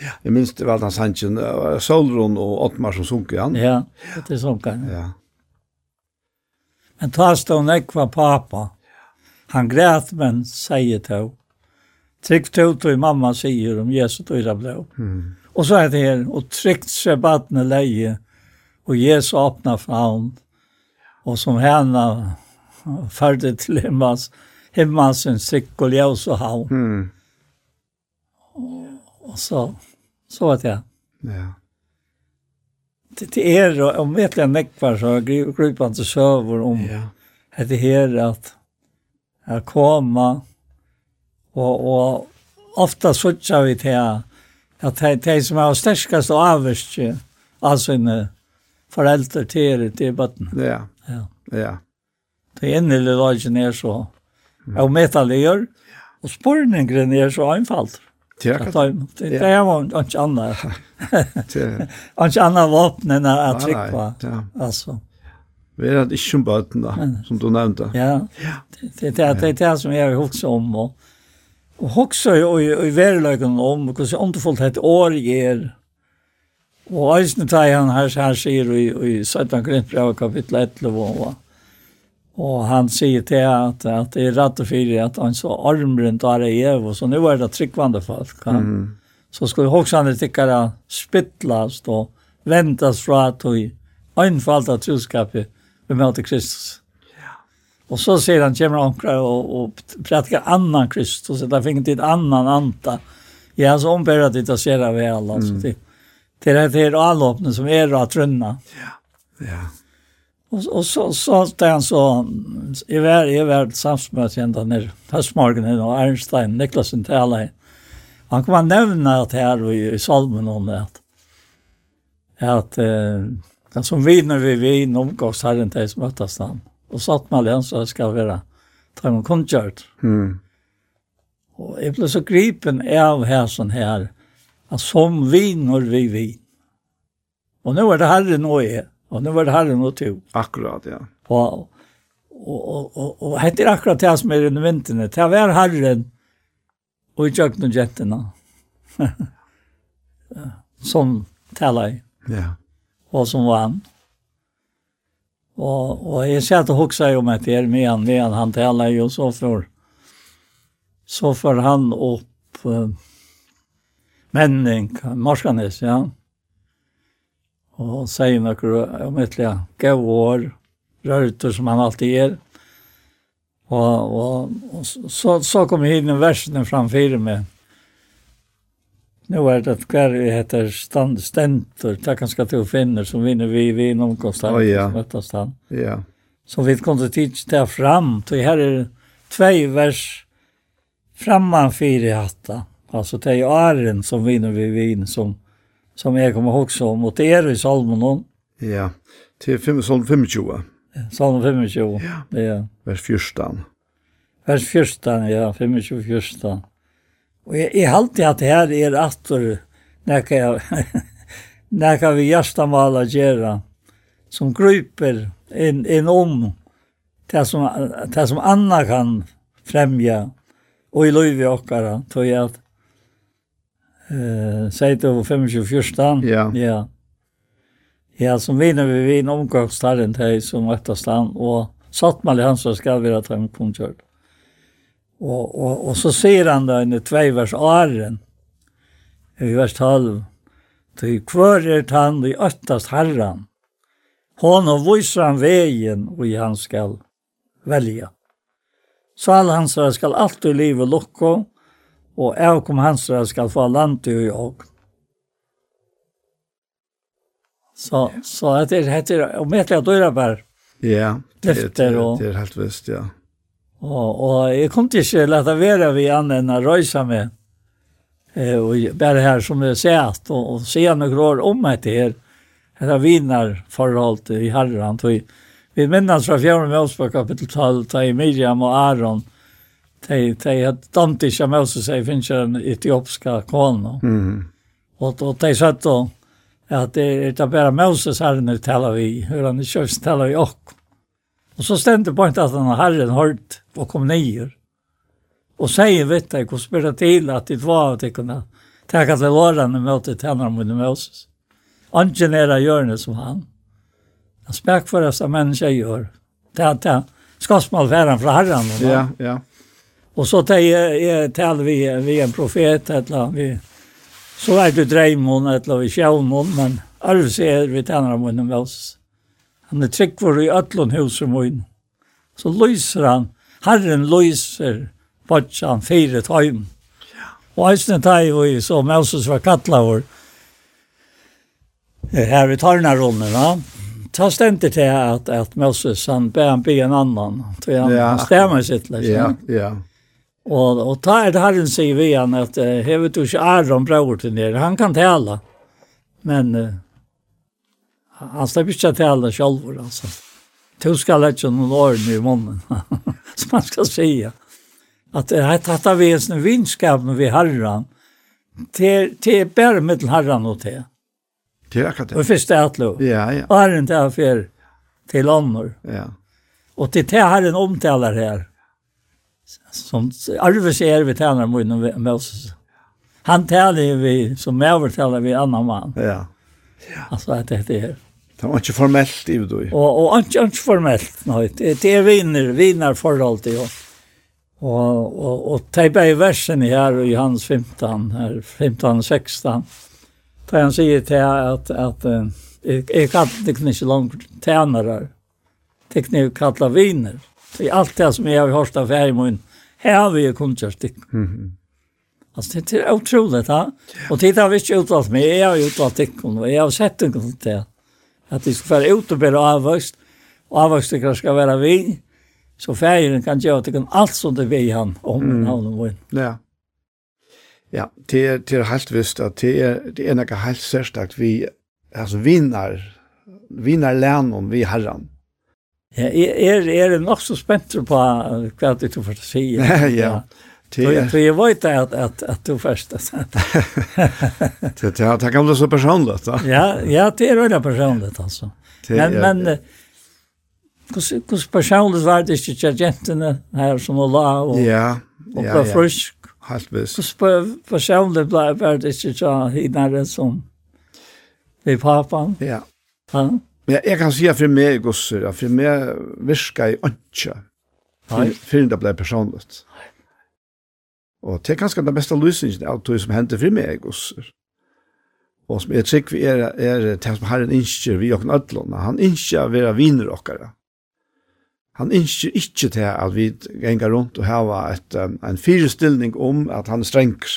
Ja. Jeg minns det var den sannsyn, Solron og Ottmar som sunk igjen. Ja, det er sunker han. Ja. Men ta stå nekva pappa. Han grät men säger då. Tryck då då mamma säger om Jesus då är blå. Mm. Och så är det her, och tryckt sig badne leje och Jesus öppnar fram. Och som henne färde till hemmas hemmas en og ljøs så havn. Mm. Och så, så var det. Ja. Det, det är, om vet jag nekvar så griper så till sövor om ja. det här att, att komma och, och ofta suttjar vi till att det, det som är stärskast och avvärst av sina föräldrar till, till bötten. Ja, ja. ja. Det är lagen lille är så. og metallier. Och spårningen er så einfalt. Det är kan det det är man inte annat. Det inte annat vapen än att trycka. Alltså. Vi är inte som böten då, som du nämnde. Ja, det det är det är som jag har om och och också i i världen om hur så omtfullt ett år ger. Och eisen tar han här här ser i i 17 Grönbrau kapitel 11 och Og han sier til at, at det er rett og fyrir at han så armbrunt er är og så nu er det tryggvande folk. Ja. mm. Så skulle ju också spittlast tycka spittlas då väntas från att i enfalda troskapet vi möter Kristus. Ja. Och så säger han kommer omkring och, och predikar annan Kristus. Det finns inte ett annan anta. Ja, så ombär det att se det väl. Alltså, mm. Det, det är det här avloppet som är att trunna. Ja, ja. Och, och så så att han så i var i var samsmöte ända ner höstmorgonen och Einstein Niklasen talade. Han kan nämna att här i, i salmen om det att att eh, den som vinner vi vin omgås herren till som mötas han. Och satt man den så ska vara ta en koncert. Mm. Och jag blev så gripen av här sån här att som vinner vi vin. Och nu är det herren och är. Og nu var det herren og tog. Akkurat, ja. Og, og, og, og, og hette er akkurat det som er under vinterne. Det var herren og i kjøkken og jettene. som taler jeg. Ja. Og som var han. Og, og jeg ser satt og hoksa om at jeg er med han, med han, han taler jo så for. Så for han opp uh, menning, Morskanes, ja. Ja Og sier noe om et eller gav år, rørter som han alltid er. Og, og, og så, så kom hinn versen framfyr med. Nå er det hver heter stand, stentor, det er ganske til å finne, som vinner vi, vi er omkostan, oh, ja. som møttes han. Ja. Så vi kom til tids der fram, så her er tvei vers framman fire hatta. Alltså det är Arren som vinner vi vin som som jag kommer ihåg så det er i salmen. Ja, til fem, salm 25. Salm 25, ja. ja. Vers 14. Vers 14, ja, 25, 14. Og jeg, jeg halte at her er atter nekka jeg, nekka vi hjertamala gjerra, som gruper inn, inn om det som, det som anna kan främja, og i løyvi okkara, tror jeg at Eh, seit over 25 Ja. Ja. Ja, som vinner vi vi en til som Öttasland og satt man i hans så skal vi ha han kom kört. og, og och så sier han da i tvei vers åren i vers 12. til hver er han i øttast herran. Hon og viser han veien og han skal velja. Så alla hans skal alltid liv och locka og jeg kom hans og skal få land til jeg. Så, så det heter, og med til at døra bare. Ja, det, det, det, det er helt visst, ja. Og, og jeg kom til ikke lette være vi an enn å røyse med. Eh, og bare her som jeg ser at, og, og se noen år om meg til her, her er vinarforhold i herren. Vi minnes fra fjerne med oss på kapitel 12, da i Miriam og Aron, de, de hade dömt inte Moses i ikke en etiopiska kone. Mm. Og, og de sa då at det er är bara Moses här nu taler vi, hur han i köps taler vi også. Og så stendte på inte att han har herren hørt og kom nyer. Og sier, vet du, hvordan blir det til at det var att det kunde tacka till låren och möta tänderna mot Moses. Anken är det görande som han. Han spärk för dessa mennesker gjør. Det är att han skapsmål färran från herran. Ja, ja. Og så tar jag till vi, vi en profet eller vi så er det drejmon eller vi självmon men alls är vi tänder om henne med oss. Han er trygg for i ötlån hus och mun. Så lyser han, Herren lyser bortsan fyra tajm. Och eisen tar vi så Moses var kattlavor. Här vi tar den här rollen, va? ta stendet til at, at Moses han ber han be en annan. Så han, ja. han stemmer sitt. Liksom. Ja, ja. Og, og ta er det herren sier vi han at uh, hevet du ikke Aron bror til nere, han kan tale, men uh, han slipper ikke tale selv, altså. Du skal ikke noen årene i munnen, som man skal sige. At uh, en vinst vinskapen vi herren, til, er bare med til herren og til. Det er akkurat det. Og først er det lov. Ja, ja. Og herren til affær til ånder. Ja. Og til det herren omtaler her som arve ser vi tjener mot Moses. Han tjener vi, som över tjener vi annan man. Ja. ja. Alltså att det är Det var ikke formellt i det. Och, och ikke, ikke formelt. Nei. Det är viner, viner forhold til oss. Och, och, och tejpa i versen her i hans 15, här, 15 16. Där han säger till att, att, jeg, jeg kallar det inte långt tjänare. Det kan ju kalla viner. Det är allt det som jag har hört av färgmån. Här har vi ju kundkörst. Mm. Alltså det är otroligt. Ha? Och det har vi inte uttalat mig. Jag har uttalat det. Och jag har sett det. Här. Att vi ska färre ut och bli avvöxt. Och avvöxtikar ska vara vi. Så färgen kan göra det allt som det vi han om mm. havnen Ja. Ja, det er, det er helt visst at det er, det er noe helt særstakt vi, altså vinner, vinner læren vi herren. Ja, er er nok så spent på hva du får si. Ja. Ja. Så jag vet att att att du första så. Det det det kan bli så personligt va? Ja, ja, det är väl personligt alltså. Men men kus kus personligt var det ju tjänsterna här som alla och Ja. Och på frisk. Helt visst. Kus personligt var det ju tjänsterna som vi pappan. Ja. Ja. Men jeg kan si at for meg, Gosser, at for meg virker jeg ikke. Fyrir det ble personligt. Og det er kanskje den beste løsningen av det som hendte for meg, Gosser. Og som jeg trykker vi er, er det som har en innskjer vi og nødlån. Han innskjer å være viner åkere. Han innskjer ikke til at vi ganger rundt og hava et, um, en firestilling om at han er strenger.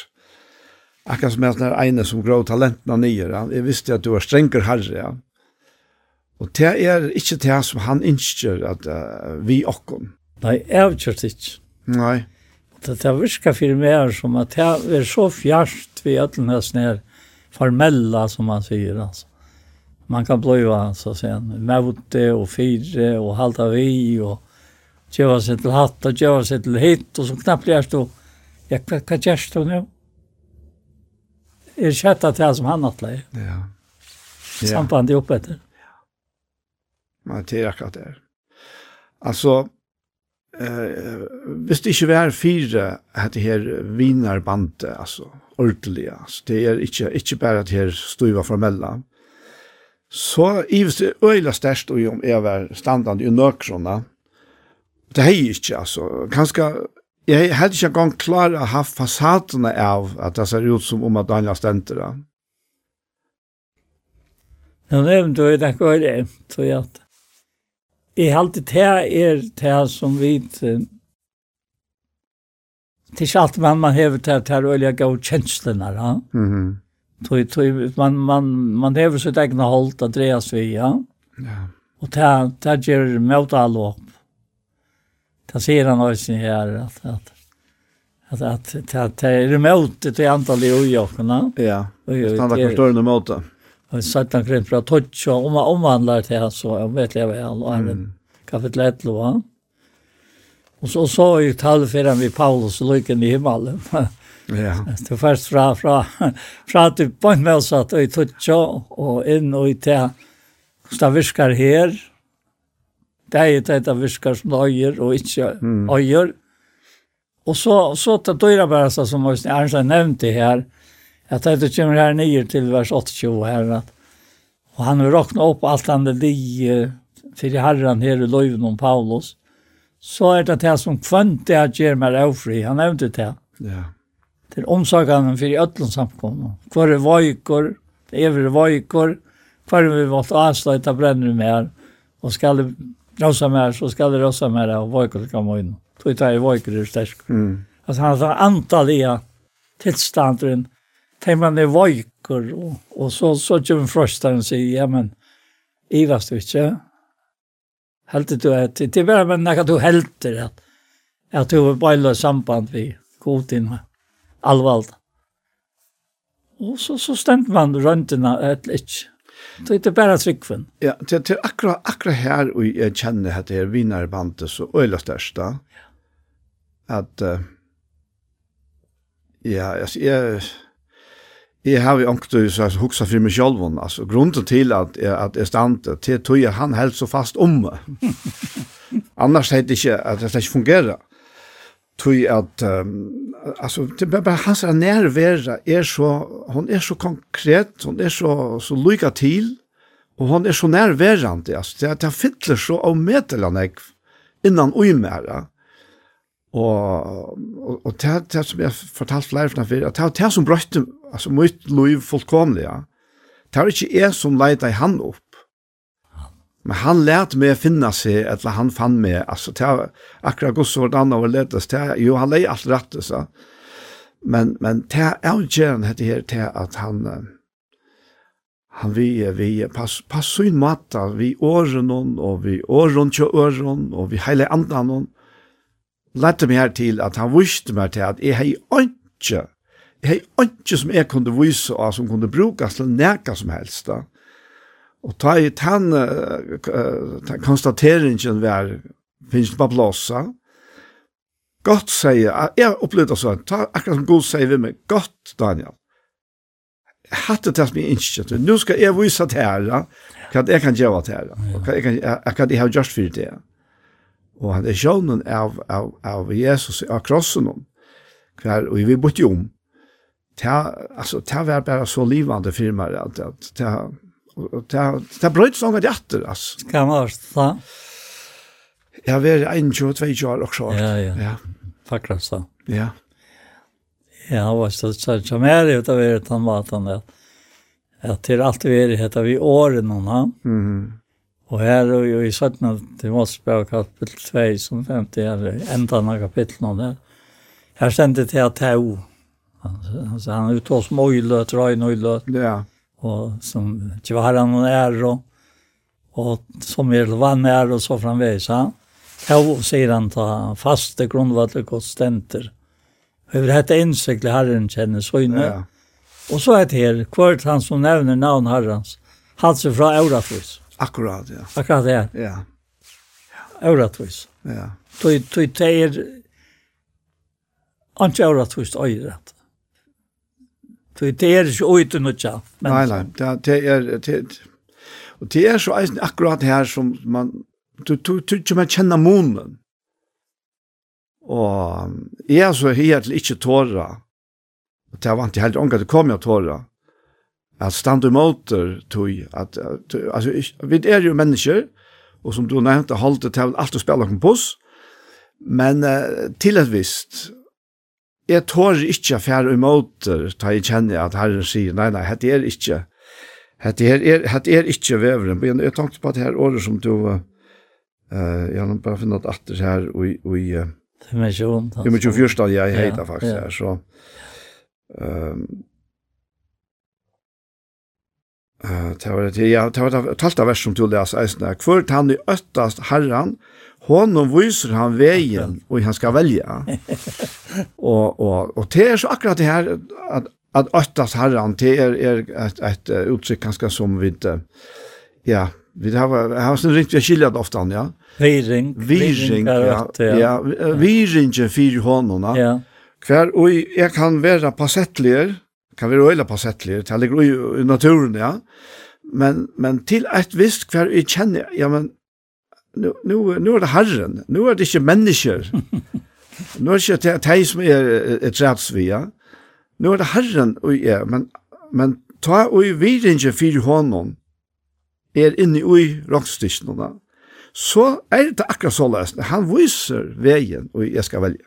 Akkurat som jeg er ene som grå talentene nye. Jeg visste at du var strenger herre, ja. Og det er ikke det som han innskjer at uh, vi okken. Nei, jeg har kjørt ikke. Nei. Det, det virker for meg som at det er så fjerst vi alle nesten er formella som man sier. Altså. Man kan bløyva, så sier han, møte og fire og halda vi og gjøre seg til hatt og gjøre seg til hit, og så knappt gjør du, ja, hva, hva gjør du nå? Er kjøttet det som han atleir? Ja. ja. Sambandet opp etter. Men det er akkurat det. Altså, eh, hvis det ikke var fire at det her vinerbandet, altså, ordentlig, altså, det er ikke, ikke bare at det her stuva formella, så ives det øyla størst og om jeg var standande i nøkrona, det hei ikke, altså, kanskje, jeg hadde ikke engang klar å ha fasadene av at det ser ut som om at Daniel stendte det. Jeg nevnte jo det ikke det, så jeg at jeg alltid det er det som vi det er ikke alt man man hever til det er øyelig gav kjenslene ja? mm -hmm. tog, tog, man, man, man hever sitt egne holdt at dreas vi ja? ja. og det, det gjør møte alle opp det sier han også her at, at at, at, at det er møte til antal i ojokarna. Ja. Det är några större emot en sattan kring fra Totjo, om man omvandlar til han, så jeg vet jeg vel, og han er kapitel 11, va? Og så så jeg tallet for han vi Paulus og lykken i himmelen. Ja. Det først fra, fra, fra at du på en måte satt i Totjo, og inn og i til, hvordan det virker her, det er det det virker som øyer og ikke øyer. Og så, så det døyre bare som Arnstein nevnte her, Jag det kommer här ner till vers 80 här att och han vill räkna upp allt han det i för herran här i löven om Paulus så är det det som kvant det att göra mer avfri. han inte det. Ja. Till omsakan för i öllum samkomna. Kvar är vojkor, över vojkor, kvar vi vart avsluta bränner mer och skall rosa mer så skall rosa mer och kan komma in. Tog det i vojkor är stärsk. Mm. Alltså han har antaliga tillstånden Tänk man er vojkor og, og så, så kommer fröstaren og sier, ja men, ivast du ikke? Helt du att det er bare men när du helter at, at du har bara samband vi god kotin allvarligt. Og så så stemte man runt den ett lich. Det er inte bara tryckven. Ja, det är akkurat akkurat her og jeg kjenner at det är vinnarbandet så øyla öjla At, uh, ja, alltså jeg, Jeg har jo ångt så huksa for meg selv, altså, grunnen til at, jeg, at jeg stand til tog jeg han helt så fast om meg. Annars heit ikke at det ikke fungerer. Tog at, um, altså, det er bare hans nærvære er så, hun er så konkret, hun er så, så lykka til, og hun er så nærværende, altså, det, det fyller så avmedelende innan uimæra og og tær tær som jeg fortalt flere fra før at tær tær som brøtte altså mitt liv fullkomlig ja tær ikke er som leita i han opp men han lærte meg finna seg eller han fann meg. Altså tær akkurat gods vart anna og letas tær jo han lei alt rett så men men tær er gjerne hette her tær at han han vi vi pass pass så inn matta vi åren og vi åren til åren og vi heile andan og lette meg her til at han visste meg til at jeg har ikke, jeg har ikke som jeg kunne vise og som kunne brukes til nækka som helst da. Og ta i den uh, konstateringen var, finnes det på blåsa, Godt sier, jeg opplevde sånn, ta akkurat som god sier vi meg, godt Daniel, Jeg hadde det som jeg ikke Nu skal jeg vise til her, hva jeg kan gjøre til her, og hva jeg, kan, hva jeg har gjort for det og han er sjånen av, av, av Jesus av krossen om, hver, og vi bytte om ta, altså, ta var bare så livande firmaer, at, at ta, ta, ta brøyt sånn at hjertet altså. Hva var det da? Jeg var 21-22 år også. Ja, ja. ja. Fakras da. Ja. Ja, han var så sånn som er ut av er han var at, at det er alltid vi er i vi åren om han. Mm Og her er jo i 17. Timotsberg kapitel 2, som 50 er enda av någon där. Her stendte til at tau. Altså, han uttår som øyløt, røyne. Ja. Og som Tjvaran var han och og som er vann är og så framveis han. Tau sier han ta faste grunnvalget godt stenter. Og vi hette innsiktlig herren kjenner søgne. Ja. Og så er det her, hvert han som nevner navn herrens, hans fra fra Eurafrys. Akkurat, ja. Akkurat, ja. Ja. Øvratvis. Ja. Tøy, tøy, tøyer, ikke øvratvis, øyret. Tøy, tøyer ikke øyte nødja. Nei, nei, det er, det og det er så eisen akkurat her som man, du, du, du, du, man kjenner månen. Og jeg er så her til ikke tåra. Og det var ikke helt ångat, det kom jeg tåra at stand imot tog at, at altså, vi er jo mennesker, og som du nevnte, holdt det til alt å spille noen puss, men uh, til et visst, jeg tår ikke færre imot da jeg kjenner at Herren sier, nei, nei, dette er ikke, dette er, er, dette er ikke veveren, men jeg tenkte på det her året som du, uh, jeg har bare finnet det her, og, og uh, Dimension. Dimension första jag heter faktisk ja. her, så. Ehm det var det, ja, det var det talte vers som du les eisne. Kvart han i øttast herran, honom viser han veien, og han skal velge. og, og, og det er så akkurat det her, at, at øttast herran, det er, er et, et uttrykk ganske som vi, ja, vi har, har sin ringt, vi har skiljet ofte han, ja. Viring. Viring, ja. ja. Viringen fyrir honom, ja. Ja. Hver, og jeg kan være passettligere, kan vi røyla på det ligger i, i naturen, ja. Men, men til et visst hver vi kjenner, ja, men nu, nu, nu er det Herren, nu er det ikke mennesker, nu er det ikke de som er, et rætsvi, vi, ja. Nu er det Herren, og ja, men, men ta og i virinje fyrir hånden, er inne i rockstikkene, så er det akkurat så løsende. Han viser veien, og jeg skal velge.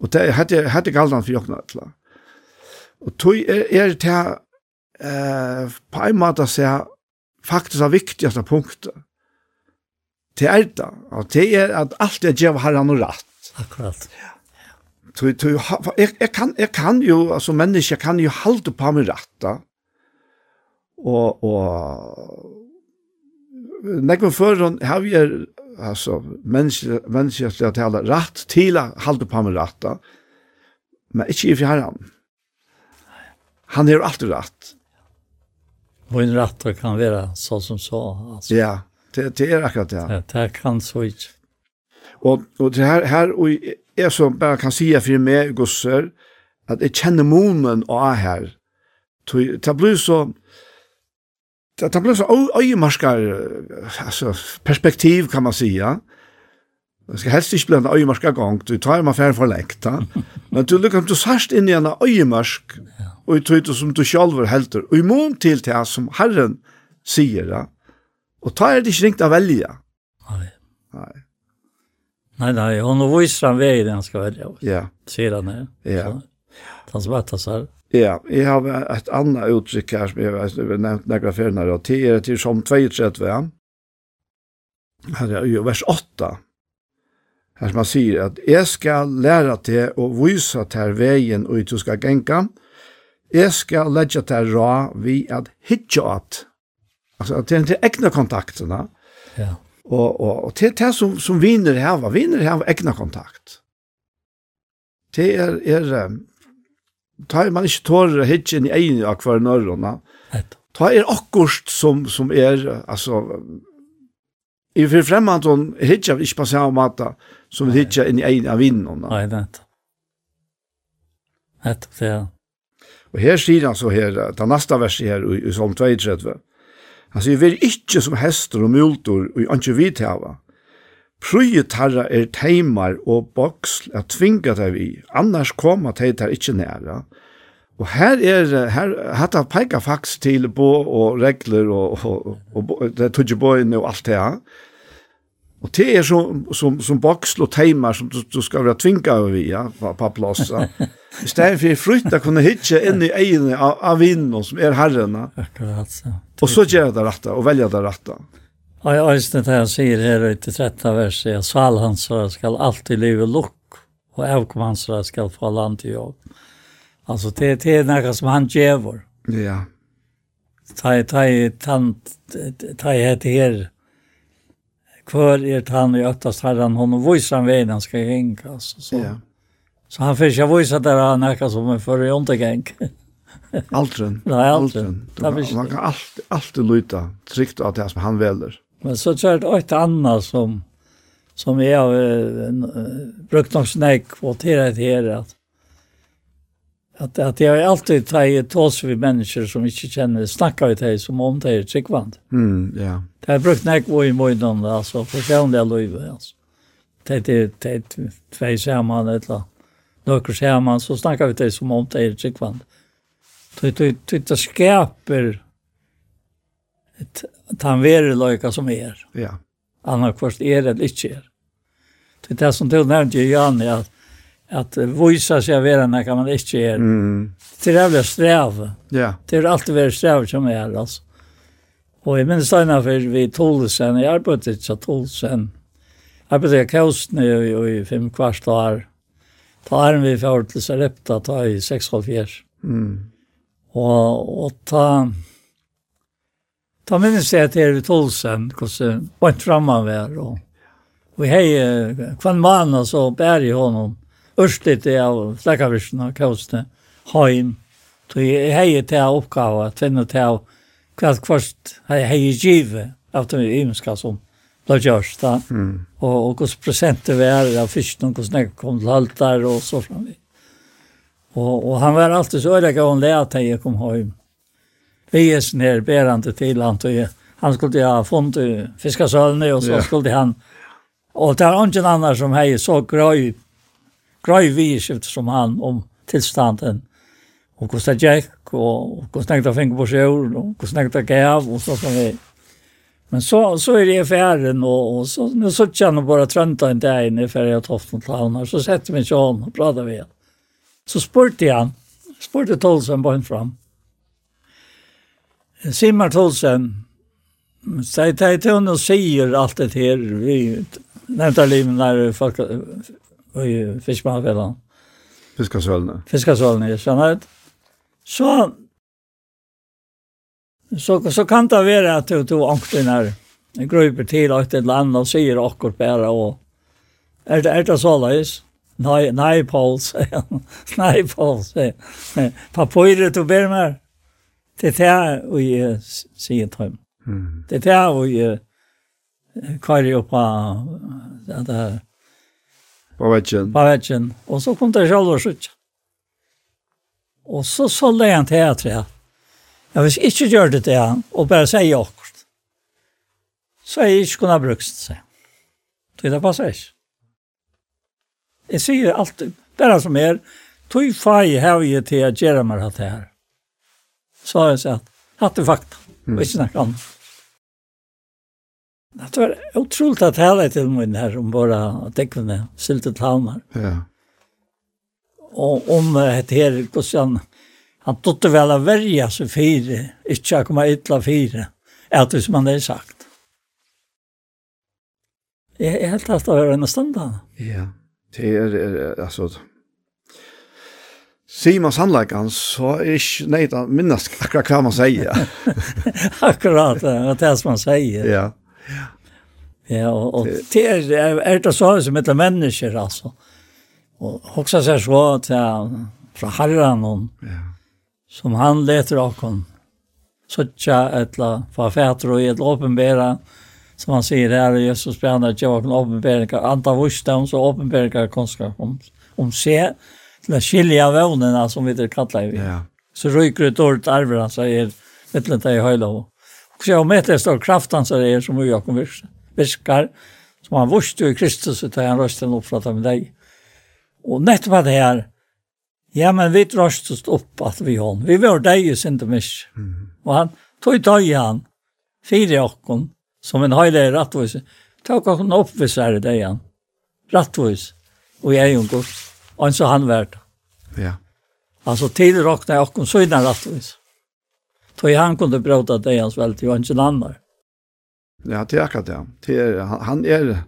Og det hadde, hadde galdan for jokkene etla. Og tog er, er til eh, på en måte seg faktisk er viktigste punktet. Det er det. Og det er at alt er gjør har og rett. Akkurat. Ja. Tog, tog, jeg, jeg, kan, jeg kan jo, altså mennesker, jeg kan jo halde på meg rett da. Og, og når jeg har vi er, altså, mennesker, mennesker til å tale rett til å halde på meg rett da. Men ikke i fjerne han är alltid rett. Och en rätt kan vara så som så. Alltså. Ja, det, det är akkurat det. Ja, det kan så inte. Och, och det här, her og jag som bare kan säga för meg, Gusser, att jag känner månen av her. Det blir så det blir så øyemarskar alltså perspektiv kan man säga. Det ska helst ikke bli en øyemarskar gang, Du tar man for för da. Men du lyckas du sørst in i en öjmarsk og i tøyde som du sjálfur heldur, og i mån til det som Herren sier det, og ta er det ikke ringt å velja. Nei. Nei. Nei, nei, og nå viser han vei det han skal velja, ja. sier han det. Ja. Han som vettas. Ja, jeg har et annet uttrykk her som jeg har nevnt nekka fjernar, og det er til som 32, her er jo vers 8, her som han sier at jeg skal lære til å vise til veien og du skal genka, Jeg skal legge til ra vi at hitje at. Altså, til en egna kontakterna. Ja. Og, og, og til det som, som viner hava. Viner hava egna kontakt. Det er, er tar man ikke tårer hitje inn i egen av hver nørrene. Ta er akkurst som, som er, altså, i for fremmant hon hitje ikke på samme måte som hitje inn i egen av vinnene. Nei, vent. Hett, det er Og her sier han så her, det neste verset her i, i Salm 32, han sier, vi er ikke som hester og multor og ikke vidhava. Prøye tarra er teimar og boksl at tvinga deg vi, annars koma teg der ikkje næra. Og her er, her, hatt peika faktisk til bo og regler og, og, og, og det tog boine og alt det her. Og det er som, som, som boksl og teimar som du, du skal være tvinga vi, ja, på, på plass. I stedet for frukt å kunne hitje inn i egene av, av vinen som er herren. Akkurat, ja. Og så gjør det rette, og velger det rette. Og jeg ønsker det han sier her i 13. verset, at svalhansere skal alltid leve lukk, og avkommensere skal få land til jobb. Altså, det, det er noe som han gjør. Ja. Ta i, ta i, ta i hette her, hver er han i øktast herren, hun viser han veien han skal ringe, altså, så. Ja. Så han fick jag visa där han är som en förre undergäng. Altren. Nej, altren. Man kan alltid, alltid luta trygt av det som han velger. Men så er det åt annat som som jag har uh, brukt någon snäck på till det här att att att jag alltid tar tås vi människor som inte känner snacka vi här som om det är tryggvand. Mm, ja. Det har brukt näck och i måneden, altså, personliga liv altså. Det er det två samman eller nøkker sammen, så snakker vi det som om det er tryggvand. Det skaper et lika som er. Ja. Annarkvart er eller ikke er. Det er det som du nevnte i Janne, at att voisa sig av varandra kan man inte är. Mm. Det är jävla sträv. Ja. Det är alltid väldigt sträv som är alltså. Och i minns det för vi Tolsen, jag arbetade så Tolsen. Jag arbetade i Kausten i, i fem kvart år ta er vi for til Sarepta, ta i 6,5 Mm. Og, og ta, ta minnes jeg til Erik Tolsen, hvordan han var, og vi hei kvann mann så bär i honom örsligt det av släckavisna kausne hain så jeg hei til oppgave, uppgava att finna till av kvart hei hei av de imenska som ble gjørst da. Mm. Og, og hvordan presentet var av fyrsten, hvordan jeg kom til alt der, og så fram. Og, og han var alltid så øyelig og le at jeg kom hjem. Vi er sånn sned berende til han, og jeg, han skulle ha funnet fiskasølene, og så yeah. skulle han... Og det er ingen annen som hei, så grøy, grøy vidskift som han om tilstanden. Og hvordan det gikk, og hvordan jeg fikk på sjøen, og hvordan jeg gav, og så fram. Men så, så är det i affären och, och så, nu så känner bara trönta en dag inne för jag har toften till. Så sätter vi sig om och pratar med Så Så spurte han, spurte Tolsen bara fram. Simmar Tolsen, säg till hon och säger allt det här. Vi nämnde livet när folk var i Fiskmanfällan. Fiskasölna. Fiskasölna, jag känner. Så så, så kan det vara att du tog ångten her, gruper till et eller annet och säger akkurat bara och är det, är det så läs nej nej Paul, sier han. Nei, Paul, sier. Papiret du ber mer det er det vi sier til ham. Det er det vi kvar ju på det där På vetjen. På vetjen. Og så kom det selv og skjøtt. Og så så leien teatret Men hvis ikke gjør det det, og bare sier akkurat, så er jeg ikke kunne ha brukt seg. Det er passer ikke. Jeg sier alltid, bare som er, tog fag har jeg til å gjøre meg hatt det her. Så har jeg sagt, hatt det fakta, og ikke snakke om det. Det var utroligt at hele til min her om bare dekkene, siltet havner. Ja. Og om det her, hvordan han dotte vel å verja seg fire, ikke å komme ytla fire, at hvis man det er sagt. Jeg, er helt alt å høre en stund da. Ja, det er, er altså, sier man sannleggen, så er ikke, nei, da minnes akkurat hva man sier. akkurat, det er det som man sier. Ja, ja. Ja, og, og det er, er er det så som heter mennesker, altså. Og også seg så til fra herren, og, ja som han leter åkken. Søtja etla farfætro i et åpenbæra, som han sier her i Jesus bjerna, at jeg var en åpenbæringa, anta vursdom, så åpenbæringa kunnskap om, om se, til å skilja vevnena som vi kallar vi. Ja. Så ryker ut ordet arver han sier, mittlenta i høyla. Og så om etter står kraft han sier som vi åkken virkar, som han vurste i Kristus, og han røsten oppfratt av deg. Og nettopp det her, Ja, men vi drøst oss opp at vi hon. Vi var deg i inte mycket. Mm. Han tog tog i han. fire åkon. Som en höjde rattvis. Tog åkon upp hvis så här det igen. Rattvis. Och jag er ju en så han vært. Ja. Alltså till råkna åkon så innan rattvis. Tog han kunde bråta det hans väldigt. Och inte en annan. Ja, det er akkurat det. Han är...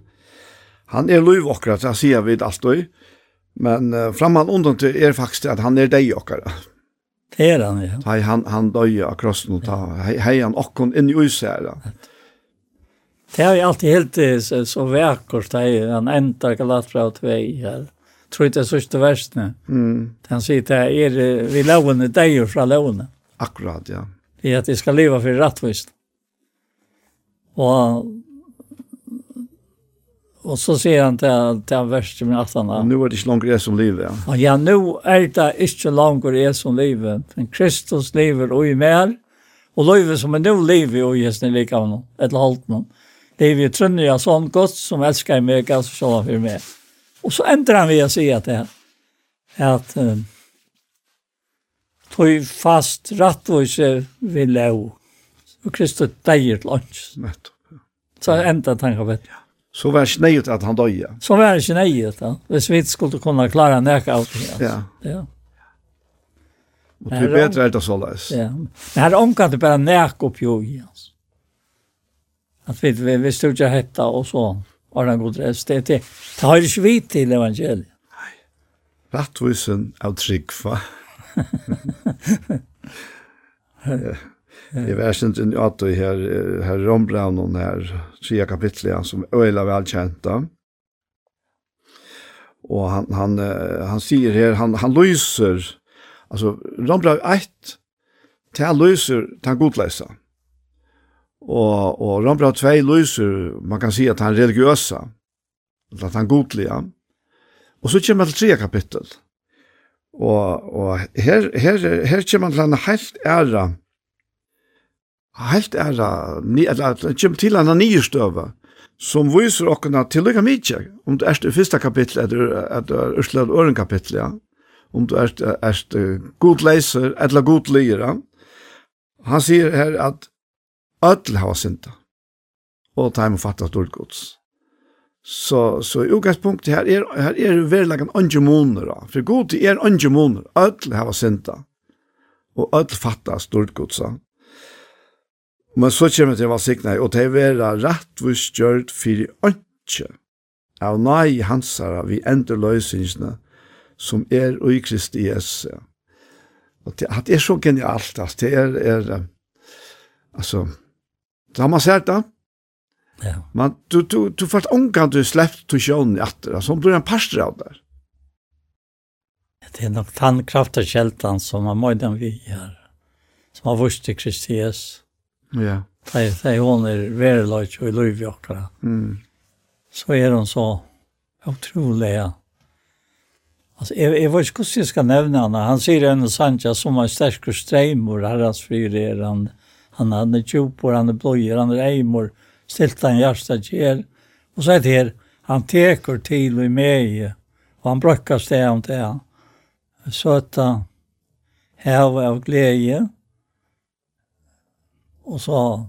Han är lov akkurat, det sier vi alltid. Men uh, framman undan til er faktisk at han er deg okkara. Det er han, ja. Hei, han, han døy av krossen og ta, hei, hei han okkon inn i uisera. Det har jo alltid helt så, så vekkert, hei, han enda galatra og tvei, her. Tror ikke det er sørste versene. Mm. Han sier det er, vi lovene deg fra lovene. Akkurat, ja. I at vi skal leva for rattvist. Og Og så sier han till, til han värsta med att han... Nu er det ikke langt jeg som livet. Ja, ja nu er det ikke långt jeg som livet. Men Kristus lever og i mer. Og livet som er nå lever och ges ni like av någon. Ett halvt noen. Lever i trønner jeg sånn godt som älskar meg, och så så för mig. Och så endrer han vid å si at det at uh, tog fast rattvise vid lov. og Kristus deier dejer till lunch. Så ända tanken vet jag. Så var det nøyet at han døde. Så var det nøyet, ja. Hvis vi skulle kunne klare nek av det. Ja. ja. Og det er bedre er det så løs. Ja. Men her omkant det bare nek opp jo i, altså. At vi, vi, vi stod ikke hetta og så var det en god rest. Det, det, det har ikke vi til evangeliet. Nei. Rattvisen av tryggfa. ja. Jeg vet ikke inn at du her, her Rombraun og her tredje kapitlet som er øyla velkjent da. Og han, han, han sier her, han, han lyser, altså Rombraun 1, til han lyser, til han godleisa. Og, og Rombraun 2 lyser, man kan si at han er religiøsa, at han godlega. Og så kommer han til tredje kapitlet. Og, og her, her, her kommer han til en helt æra, helt er det, eller det kommer til en nye støve, som viser dere til lykke mye, om det er det første kapittel, eller det er Ørsland Øren kapittel, ja. om det er det er god leser, eller god lyre. Ja. Han sier her at ødel har synda, og ta imot fattet stort gods. Så, så i utgangspunktet her er, her er det veldig en andre måneder, for god er andre måneder, ødel har synda, og ødel fattet stort gods. Ja. Men så kommer det til å og det er rettvis gjørt for ønske av nei hansara vi ender løsningene som er og i Kristi Jesu. Og det, det er så genialt, altså, det er, er altså, så har man sett det, Ja. Men du, du, du får ångan du släppt till sjön i attra, som är en pastor av där. Det är nog tandkraft och kältan som har mojden vi här, som har vurst i Kristias. Ja. Det är hon är väldigt och i lövjockar. Mm. Så är hon så otrolig. Alltså jag, jag vet inte hur jag ska nämna henne. Han säger en Sancha som har stärsk och strejmor, herrans frireran. Han hade tjopor, han hade blöjor, han hade ejmor. Stilt han hjärsta kjer. Och så är det här, han teker till och med. Och han brukar stäga om det. Söta häv av glädje. Mm Och så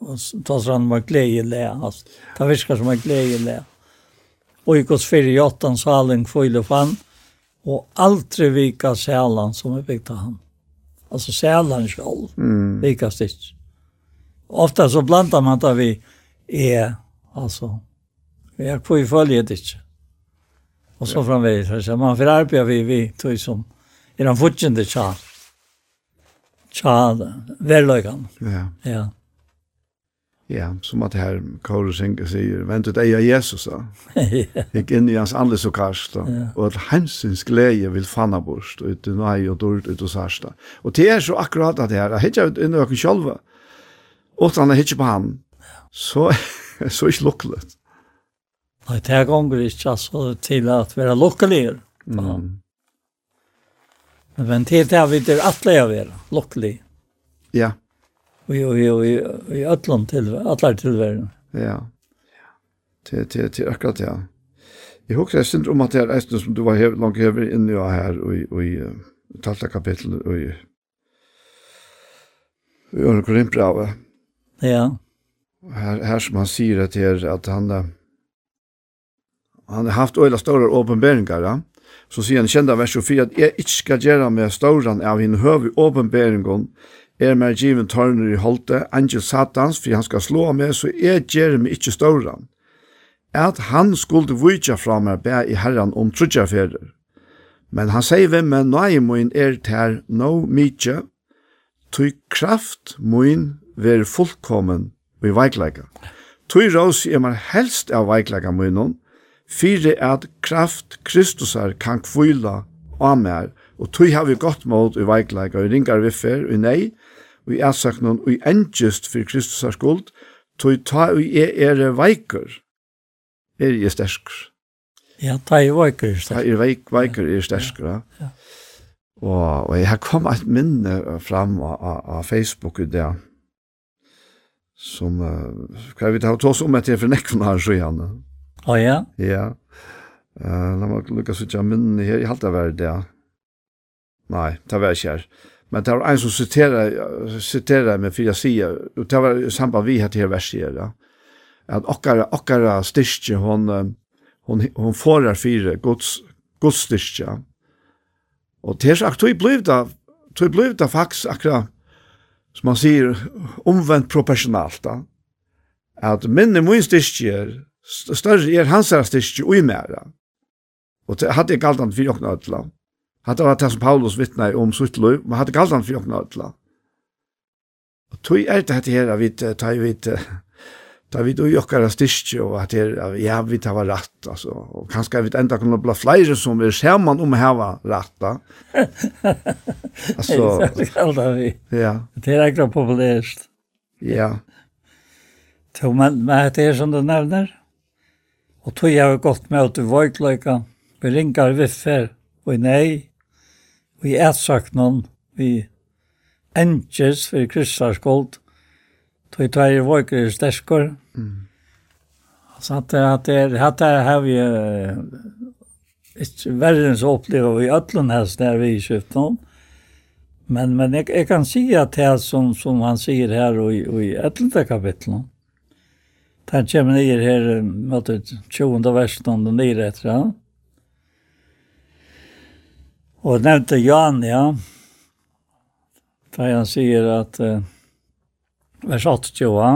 och ta så han var glädje alltså. Det virker som en glädje Och i kost för i åttan salen fulle fan och aldrig vika sällan som vi av han. Alltså sällan själv. Mm. Vika stitch. Ofta så blandar man det vi är alltså vi är på i följet inte. Och så framvegis, så man får arbeta vi vi tog som i den fortjende tjänst tja, verløygan. Ja. Ja. Ja, som at her Kåre Sinke sier, vent ut eia Jesus da. Gikk inn i hans andres og karst da. Og at hensins glede vil fanna bort, ut i nøy og dårlig ut og sars da. Og det er så akkurat at det her, jeg hittar ut inn i økken sjolva, åttan han hittar på han, så er så ikke lukkelig. Nei, det er gonger ikke, altså, til at være lukkelig. Mm. Men til det har vi det atleja være, lukkelig. Ja. Vi og vi og vi i atlan til atlar til vera. Ja. Til til til akkurat ja. Jeg husker jeg synes om at det er eisen som du var her, langt hever inne og her, og i, og i talta kapittel, og i i Ørne Korinbrave. Ja. Her, her som han sier at, her, at han han har haft øyla store åpenbæringar, ja så sier han kjenda vers 24 at jeg ikke skal gjøre med stauran av henne høve åpenberingen, er mer given tørner i holte, angel satans, for han skal slå meg, så jeg gjør meg ikke stauran. At han skulle vujtja fra meg bæ i herran om trudjaferer. Men han sier hvem men nøye min er ter no mykje, tog kraft min ver fullkommen i veikleika. Tog rås er man helst av veikleika munnen, fyrir at kraft Kristusar kan kvila av mer, og tog har vi godt mål i veikleika, og ringar vi fer, og nei, og i ætsaknun, og i endjust fyrir Kristusar skuld, tog ta og jeg er veikur, er jeg sterskur. Ja, ta i veikur er sterskur. Ta er veik, veikur er sterskur, ja. ja. Og, og jeg har kommet et minne fram av, av Facebook i det, som, uh, hva vi tar oss om etter for nekken her, så gjerne. Å ja? Ja. Uh, la meg lukke så ikke minne her. Jeg halte det var det. Nei, det var ikke her. Men det var en som siterer, siterer meg for jeg sier, og det var i samband vi hatt her verset her, ja. At okkara, okkara styrke, hon, hon, hon forar fire, gods, gods styrke. Og det er sagt, tog bliv det, tog bliv det faktisk akkurat, som man sier, omvendt professionalt da. At minne min styrke større er hans styrke og i mæra. Og det hadde jeg galt han for åkne ødla. Hadde det var det som Paulus vittna om sitt liv, men hadde galt han for åkne ødla. Og tog er det dette her, vi tar vi Da vi då jockar styrke og at er ja vi tar var rätt alltså och kanske vi ända kunna bli fler som vi ser man om här rätt va alltså ja det er rätt populært. ja Tog man, men det er som du nevner, Og tog jeg har gått med til Vøgløyka, vi ringer viffer, og nei, vi etsaknån, vi enkjes, for krystarskold, tog jeg i Vøgløyka i Sterskår. Mm. Så at, at det, at det har vi uh, ikke verre enn så opplever vi øtlen her, der vi i Kjøpnån. Men, men jeg, jeg kan si at det er som, som han sier her og i, og i 11. kapitlet, Den kommer nere her, vet du, 20. versen, nere etter han. Og nevnte Jan, ja, da han sier at uh, vers 28, ja.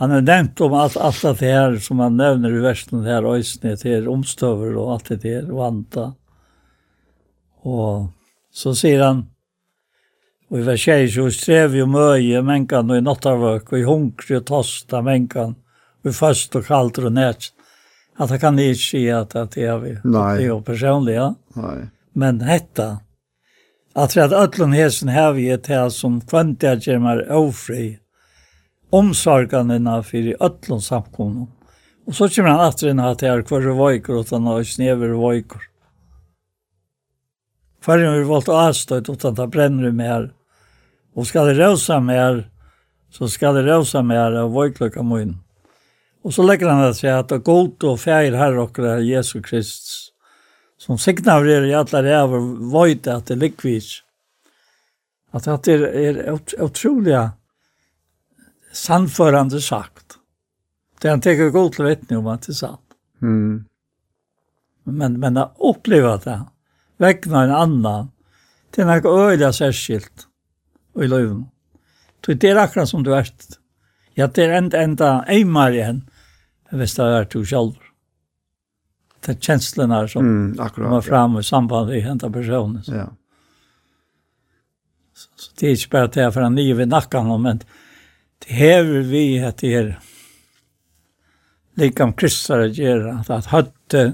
han har nevnt om alt, alt det her som han nevner i versen her, øysene til omstøver og alt det her, vanta. Og så sier han, Og vi var tjej så strev jo møye mänkan og i nattarvök og i hunkre og tosta mennkan, og i fast og kallt og nært. At jag kan ikke si at att det er vi. Nei. Det är personliga. Nej. Men hetta, at jag at ödlun hesen här vi et till som kvöntiga gemar ofri. Omsorgarna för ödlun samkomna. Og så kommer han att rinna at det er kvar och vojkor och han har snäver och. Förrän vi valt avstöjt utan att bränner mer. Och ska det rosa mer så ska det rosa mer av vojklocka mun. Och så lägger han att säga att det är gott och färger här och det är Kristus. Som signar er i alla det över att det är likvis. Att, att det är, är otroliga sannförande sagt. Det han tänker gott till vittne om att det är sant. Mm. Men, men att uppleva det här vegna en annan. Det er noe øyla særskilt i løven. Så det er akkurat som du er. Ja, det er enda, enda eimar igjen hvis det er du selv. Det er kjenslene som mm, akkurat, kommer fram i samband med enda personen. Så. Ja. Så, så det er ikke bare det er for han nye ved nakken, men det hever vi at det er likam kristar at gjøre, at høtte,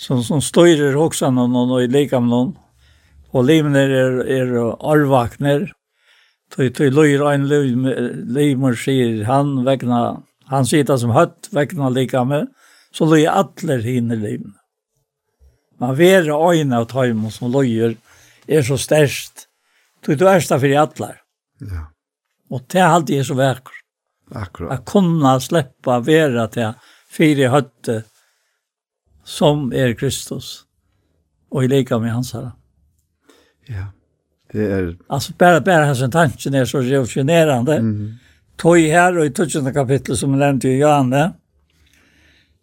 som, som styrer någon och i likamnon. Och livner är, är arvakner. Tøy tøy løyr ein løymur sier han vegna han sita som høtt vegna lika med så løy atler hinne løym. Man vera øyna av tøym som løyr er så størst. Tøy du ersta för atler. Ja. Og det er alltid så vekker. Akkurat. At kunna sleppa vera til fyrir høtte som er Kristus, og i lika med hans herre. Ja, det er... Altså, bare, bare hans tanken er så revolusjonerende. Mm -hmm. Tøy her, og i 12. kapittel, som jeg nevnte i Johanne,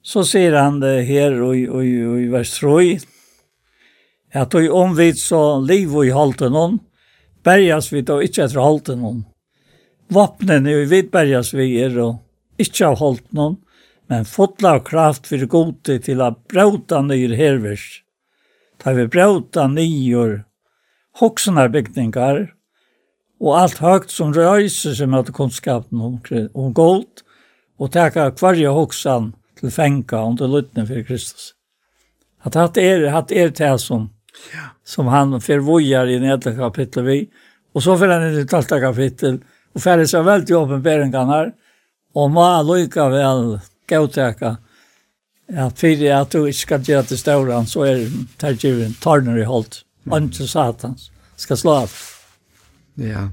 så sier han det her, og, og, og i vers 3, at tøy omvidt så liv og i halten hon, bergas vi då ikke etter halten Vapnen Vapnene i vid bergas vi er, og ikke av halten hon, men fotla av kraft för gode till att bråta nyr hervers. Ta vi bråta nyr hoxnar byggningar och allt högt som röjser sig mot kunskapen om, om gold och tacka kvarje hoxan till fänka under det lutna för Kristus. Att hatt er, hatt er till som, som han förvojar i nedre kapitel vi. Och så för han i det kapitel och färdes av väldigt uppenbäringarna och må lycka väl gåteka at fyrir at du ikke skal gjøre til stauran, så er tergiven tarner i holdt, andre satans, skal slå av. Ja,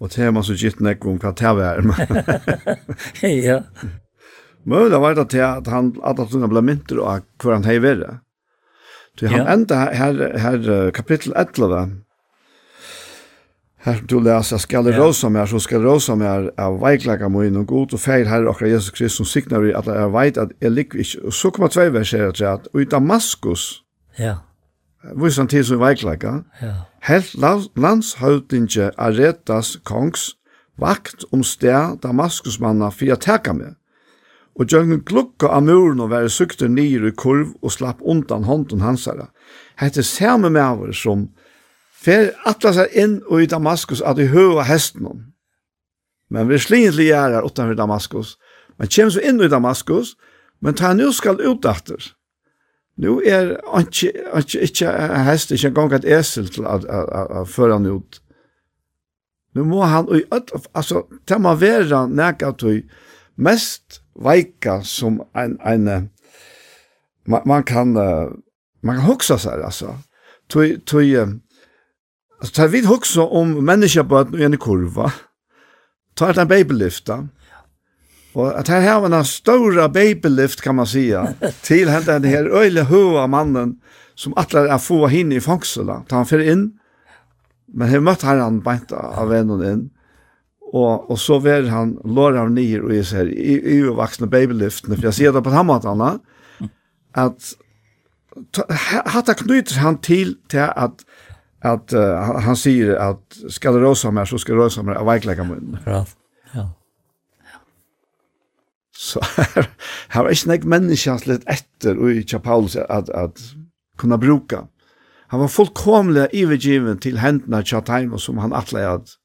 og det er man så gitt nek om hva det er. Ja. Møla var det til at han at han ble mynter av hva han hei verre. Så han enda her, her kapittel 11, Her du läser skall rosa mer så skall rosa mer av veiklaka min in och god och fel herre och Jesus Kristus som signar i att jag vet jeg liker ikke. Og så kommer två verser att och i Damaskus. Ja. Vis han till som veiklaka. Ja. Helt landshövdinge Aretas kongs vakt om sted Damaskus manna för att täcka Og Och jag kunde av muren och være sukter ner i kurv och slapp undan hånden hansare. Hette samme med som fer atla seg inn og i Damaskus at i høva hesten Men vi er slinjelig gjerrar utanfor Damaskus. Men kjem så inn i Damaskus, men ta nu skal utdatter. Nu er ikke, ikke, ikkje hest, ikkje gong et esel til at føre han ut. Nu må han, altså, ta man vera nekka tøy mest veika som en, en man, man kan, man kan huksa seg, altså. Tui, tui, Altså, tar vi också om menneskebøten på en kurva. Tar det en babylyfta. og at her har en stora babylift, kan man säga. Till hända den här öjliga höga mannen som alla är få in i fångsela. Tar han för in. Men han mött har han beint av en og inn, og, og så var han lår av nyer, og är så i, i vuxna babylyften. jeg jag ser det på hammatarna. Att hatta knyter han til til at at uh, han sier at skal det rosa mer så skal det rosa mer av verkliga munnen. Ja. Ja. Så her, her var ikke något människa litt etter och i Paulus at, at kunne bruka. Han var fullkomlig ivergiven til hendene til Chatham som han atle at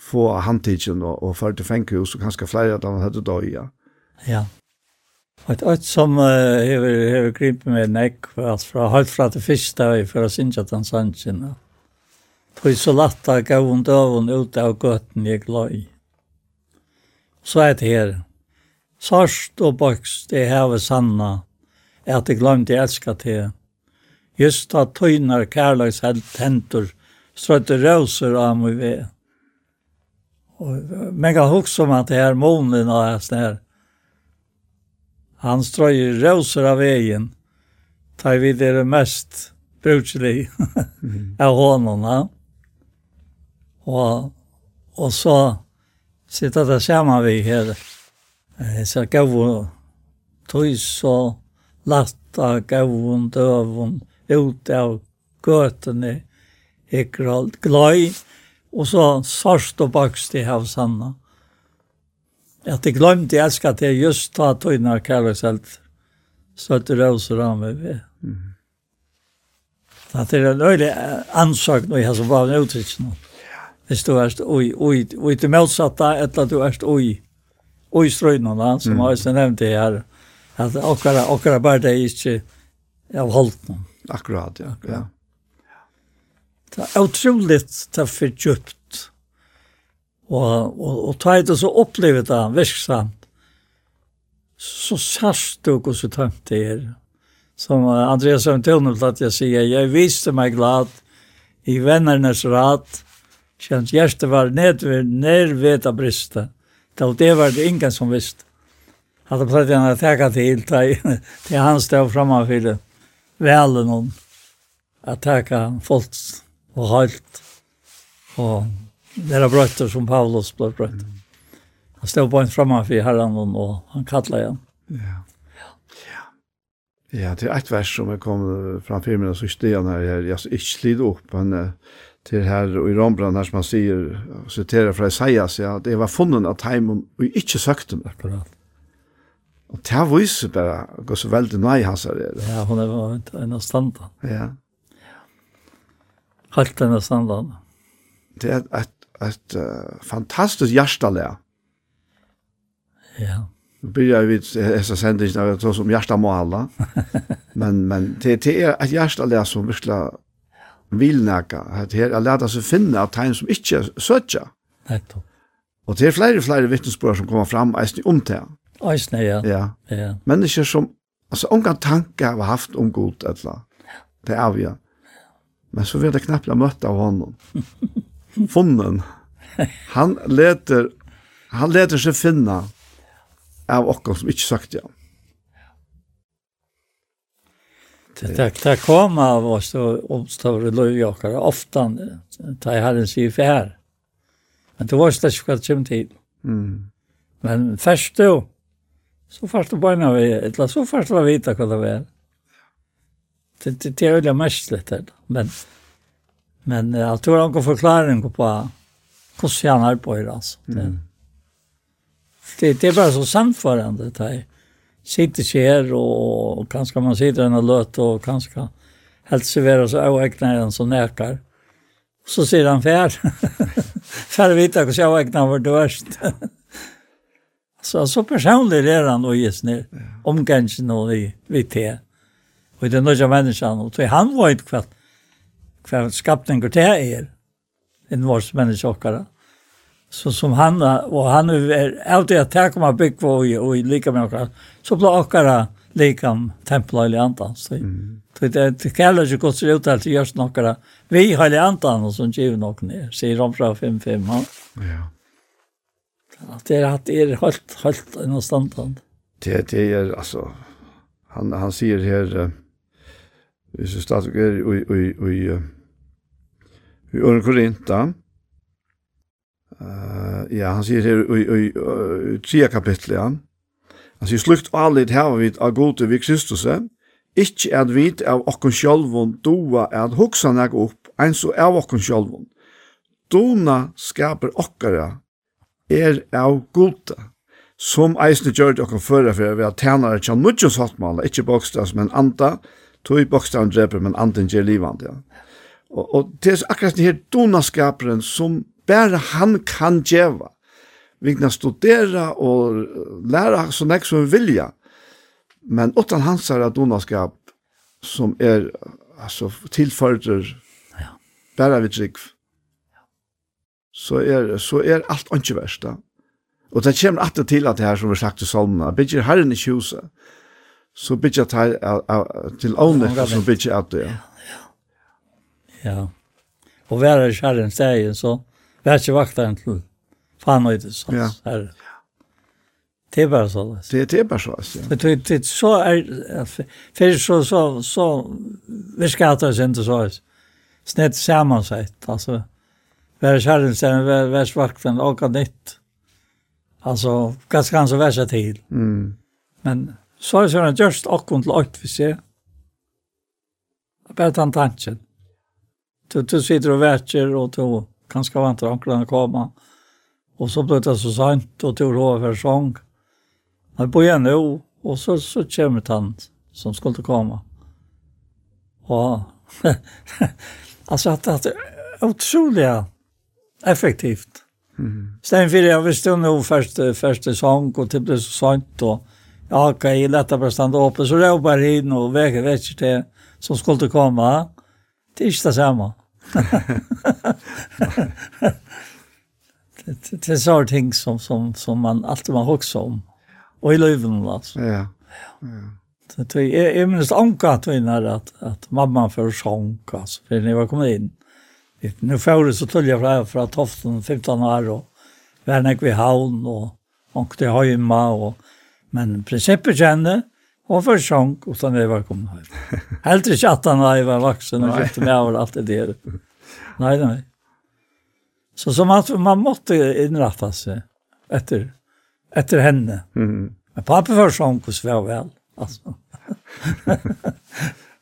få handtidsen og, og 40 fengkhus og kanskje flere at han hadde døya. Ja. Og et øyt som hever, hever gripet med nekk, alt fra høyt fra til fyrsta vi for å synge at han sannsyn. Tøy så latt gav hun døven ut av gøtten jeg gløy. Så er det her. Sørst og bøkst det hever sanna, er at jeg glemt jeg elsker til. Just at tøyner kærløys helt hentur, strøyte røser av meg ved. Og mega hugg om at det er månen og sånn her, Han strøyer røser av veien, tar vi det mest brukelig av hånden. Ja. Og, og så sitter det sammen vi her. Så gav hun tøys og latta, gav hun døvun ut av gøtene, ikke alt gløy, og så sørst og bakst i havsanna. At jeg glemte jeg elsker at jeg just tar tøyene av kærlighetshelt. det roser av meg ved. Så At det er en øyelig ansøk når jeg som var en utryksen. Hvis du erst oi, oi, oi til motsatte, etter du erst oi, oi strøynene, som mm. jeg nevnte her, at okkara, okkara bare det er ikke av holdt noen. Akkurat, ja. ja. ja. Det er utroligt det er for djupt Og, og, og ta det så opplevet det virksamt, så sørst du hvordan tømt det er. Som Andreas Søvntøvne platt jeg sier, jeg viste meg glad i vennernes rat, kjent hjertet var nedved, nedved av briste. Det, det var det ingen som visste. Hadde platt jeg å tenke til, til han stod fremmefyrer velen om at tenke folk og halt. Og det er brøtter som Paulus ble brøtter. Han stod på en framför herren og han kallar igjen. Ja. Ja. Ja, det er et vers som jeg kom framfor meg, så ikke han her, jeg ikke slid opp, men til her og i Rombrand her som han sier, siterer fra Isaias, ja, det var funnet av teimen, og ikke søkte meg. Akkurat. Og det her viser bare, går så veldig nøy hans her. Ja, hun er en av standene. Ja. Halt en av standene. Det er et et uh, fantastisk hjärtaläge. Ja. Nu börjar vi dessa sändningar att ta som hjärta må alla. men men det det är ett hjärtaläge som verkligen vill näka. Att här att lära sig finna att han som inte söker. Netto. Och det är flera flera vittnesbörd som kommer fram i om det. Eisne, ja. Ja. ja. Människor som alltså ongan tankar har haft om god eller. Det är vi. Men så vill det knappt möta av honom. Funnen han leter han leter seg finna av okkom som ikke sagt ja. Det, det, det kom av oss og omstående jag ofte da jeg hadde en sier fjær. Men det var slett ikke hva det kom til. Mm. Men først då så først du bare vi, eller så først du vite hva det var. Det, det, det er jo det mest litt, men, men jeg tror han kan forklare på hvordan han arbeider, altså. Mm. Det, det er bare så samførende, det er. Sitter ikke her, og, og kanskje man sitter henne løt, og kanskje helt serverer så avegner en som Och Så sier han fær. fær vite hvordan avegner var det verst. så, så personlig er han og gis ned omgangen og vi, vi te. Og det er noen mennesker, og han vet hva, hva skapningen det er invarsmänniskor. Så som han och han är alltid att ta kommer big för och, och lika med oss. Så blir också med templa eller antan. Så mm. det det kallar ju gott så ut att görs några vi har antan och som ger nog ner. Säger de från 55. Ja. Att det att är helt helt en standard. Det det är alltså han han säger här uh, hvis du stadig er i, i, i, i i Ørn Korinta. Uh, ja, han sier her i, i, i, tria kapitlet, ja. Han sier, slukt alit hava vid av gode vi Kristus, ikkje at vid av okkon sjolvun doa at hoksa nek opp, eins og av okkon sjolvun. Dona skaper okkara er av gode, som eisne gjør okkon føra for vi har tænare tja nudjus hotmala, ikkje bokstavs, men anda, tog bokstavn dreper, men anden gjer livand, ja. Og, og det er akkurat det her donaskaperen som bare han kan djeva. Vi kan studera og læra så nek som vi vilja. Men utan hans er donaskap som er altså, tilfører ja. bare vi trygg. Så er, så er alt ikke verst da. Og det kommer alltid til at det her som vi sagt til salmene, bygger herren i huset, så bygger jeg til, til ånet som bygger at det. Ja Ja. Og være er kjæren stegen, så vær ikke vakteren til faen og det sånn. Ja. Her. Det er bare sånn. Det det är bara så. Det det det så er, for så så så vi skal ta oss inte så. Snett sammansett, altså. Vær Vär stegen, vær världsvakten och kan nytt. Alltså ganska ganska värsta tid. Mm. Men så är det just och kontrollt för sig. Bara tanken. Du, du sitter och värtjer och du kanske väntar anklarna komma. Och så blir det så sent och du har för sång. Men på igen nu och så, så kommer tant som skulle komma. Och alltså att, att otroliga effektivt. Mm. Sen för jag visste nog första första sång och det blev så sent och ja, kan jag lätta på stanna upp så bara in och väcker väcker det som skulle komma. Det er ikke det samme. det, det, det er sånne ting som, som, som man alltid har huske om. Og i løven, altså. Ja. ja. Så det, jeg, jeg minnes anka at vi nær at, at mamma før sånn, altså, för når jeg var kommet inn. Nå får jeg så tullet fra, fra Toften 15 år, og Vernek vi havn, og Onkte Høyma, og, men prinsippet kjenner, Og han først och og han jag kommet hem. Helt ikke at han var vuxen och fick med över allt det där. Nej, nej. Så, som att man måste inrätta sig efter, efter henne. Mm. Men pappa først sjank och svev väl. Alltså.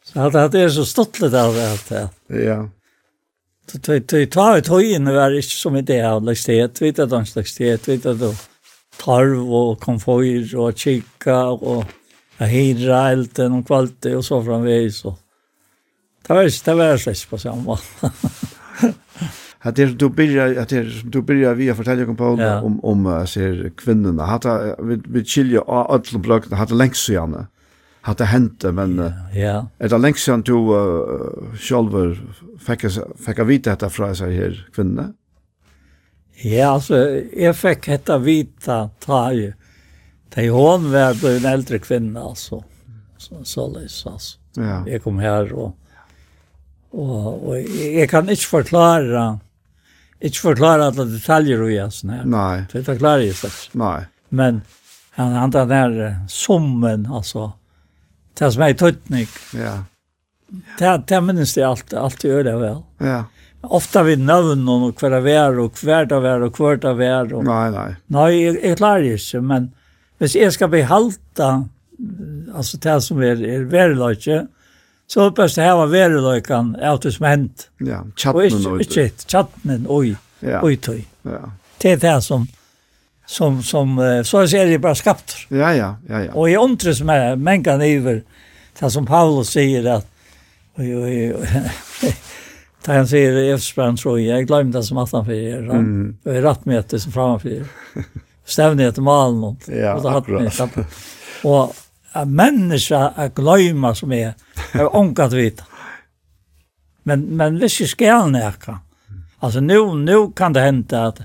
så att det är så ståttelig av det alt det. Ja. Så tog jeg tøyene var inte som idé av lekstiet, vet at de lekstiet, vet at då tarv och konfoyer och kikka och... Jag hydra elden om kvalitet och så framvis. Och det var det var så på samma. Att det du börjar att det du börjar via fortälja kom på om om ser kvinnorna hade vi vi chilja alla block hade längst så gärna. Hade hänt men ja. Är det längst sen du själver fick fick vita detta från så här kvinnorna? Ja, alltså jag fick detta vita ta ju Det hon var då en äldre kvinna alltså. Så så läs alltså. Ja. Jag kom här och och och jag kan inte förklara inte förklara alla detaljer och jag sån här. Nej. Det förklarar jag inte. Nej. Men han han den där sommen alltså. Det som är tutnik. Ja. Det det minns det allt allt gör det väl. Ja. Ofta vi navn och kvar av er och hver av er och hver av er. Och... Nej, nej. Nej, jeg jag klarar men hvis jeg skal behalta altså det som er, er värdelaget så er det best å här var värdelagen det som er hänt. Ja, Og chatten och shit, chatten oj. Oj tøy. Ja. Det er det som som som så ser det bare skapt. Ja ja, ja ja. Og jeg undrar som är människan över det som Paulus sier at oi, oi, oi. Där han i Efsbrand tror jeg, jeg glemte det som at han fyrer. Mm. Og jeg Mm. med det som framför er. stävna ett malen. Ja, och det Och en människa att glömma som är är onkat vita. Men men det är skäl näka. Alltså nu nu kan det hända att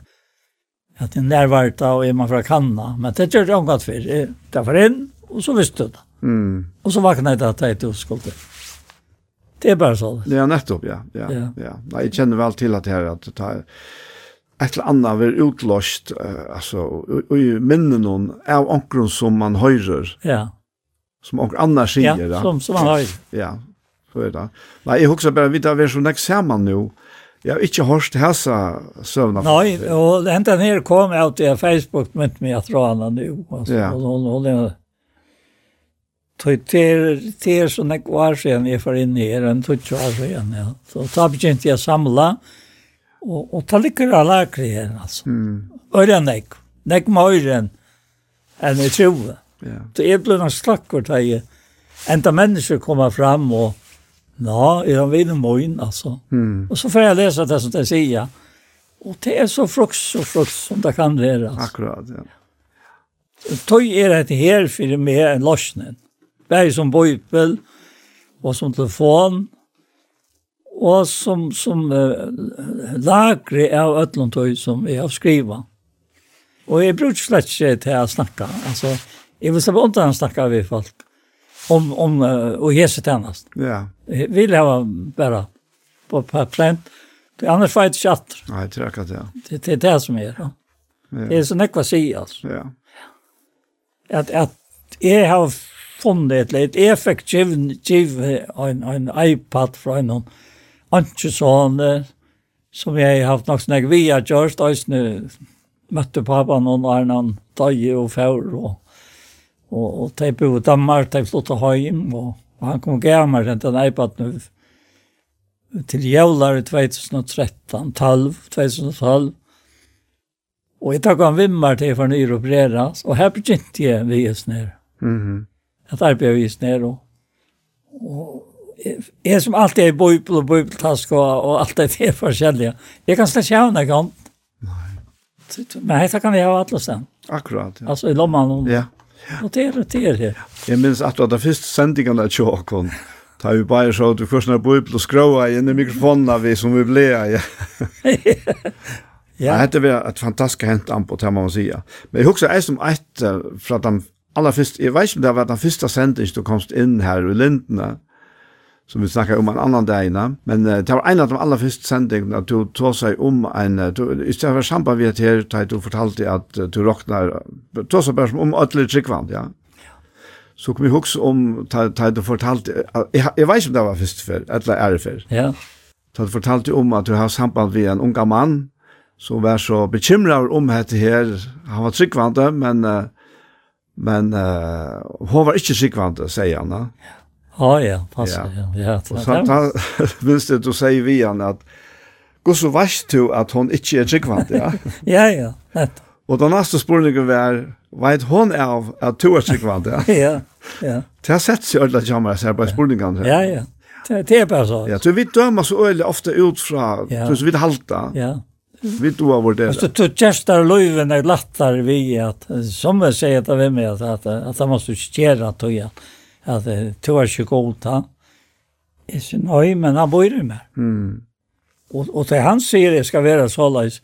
att det närvarta och är man från Kanna, men det gör det onkat för. Det var in och så visste det. Mm. Och så vaknade det att det är oskuldt. Det är bara så. Ja, nettopp, ja. Ja, ja. ja. Nej, jag känner väl till att det här att ta et eller annet vil utlåst, uh, alltså i minnen noen, av onkron som man höjer. Ja. Som onkel annars säger. Ja, som, som man har. Ja, så er det. Nej, jag bare, vi tar vært så nästa sammen nu. Jag har inte hört hälsa søvna. Nej, och det där nere kom ut i Facebook med mig att rana nu. Alltså, ja. Och hon, hon, hon, tog ter ter så när var sen jag för in ner en tog så sen ja så så begynte jag samla Og, og ta ligger av lakri her, altså. Mm. Øren nek, nek med øren enn i trove. Ja. Så jeg ble noen slakker til jeg, enda mennesker kommer fram og, ja, i han vinner moin, altså. Mm. Og så får jeg lese det som de sier, og det er så fruks og fruks som det kan være, altså. Akkurat, ja. Tøy er et her for meg en løsning. Bare som bøypel, og som telefon, og som, som uh, lagre av ötlund tog som jeg har skriva. Og jeg bruker slett ikke til å snakke. Altså, jeg vil slippe undan å snakke av folk om, om uh, og Jesu tjennast. Ja. Jeg vil ha bare på, på plent. Annars var jeg ikke atter. Nei, jeg tror akkurat det. Det, det er det som er. Ja. Ja. Det er så nekva å si, altså. Ja. At, at jeg har funnet et litt effektivt giv en, en iPad fra noen Antjesåne, som jeg har haft nok snakk via har gjort, og jeg møtte noen og Arnan, Døye og fjør, og, og, og de bor i Danmark, de flyttet hjem, og, og han kom gammel, til den eipat nu, til jævlar i 2013, 12, 2012, og jeg takk han vimmer til for nyr opereras, og her begynte jeg vi i sned. Mm -hmm. Jeg arbeidde vi i sned, og, og jeg som alltid er i bøybel og bøybeltask og, og alt det er forskjellige. Jeg kan slett sjøvne kan. Nei. Men dette kan vi ha alle stedet. Akkurat, ja. Altså i lommen. Og, ja. ja. Og det er det er her. Jeg minns at det første sendingen er tjåkon. Ta vi bare så at du først når bøybel og skråa inn i mikrofonen vi som vi ble. Ja. ja. det var et fantastisk hent an på det man må si. Men jeg husker jeg som etter fra den aller første, jeg vet ikke om det var den første sendingen du komst inn her i Lindene, som vi snackar om en annan dag innan. Men uh, det var en av de allra första sändningarna att du tog sig om en, du, istället för samband vid här, där du fortalte att uh, du rocknar, tog sig bara som om ödlig tryggvand, ja. Så kom jag också om, där du fortalte, jag, jag vet inte om det var först för, eller är det för. Ja. Så du fortalte om att du har samband vid en unga man, som var så bekymrad om dette her. Han var tryggvande, men, uh, men uh, hon var ikke tryggvande, sier han. Ja. Ja, ja, passer Ja. ja. Og så han visste du sier vi han at gå så vart du at hon ikke er tryggvant, ja. ja, ja. Nett. Og den neste spørningen var vet hon av at du er tryggvant, ja. ja, ja. Det har sett seg ödla jammar jeg ser bare spørningen. Ja, ja. Det er bare så. Ja, så vi dømer så ödla ofte ut fra, ja. så vi halta. Ja. Vi du har det. Så du testar löven är lättare vi att som jag säger att vem är att att man måste skära tojan at det var ikke godt han. Jeg sier, nei, men han bor i meg. Mm. Og, og til han sier det skal være så løs.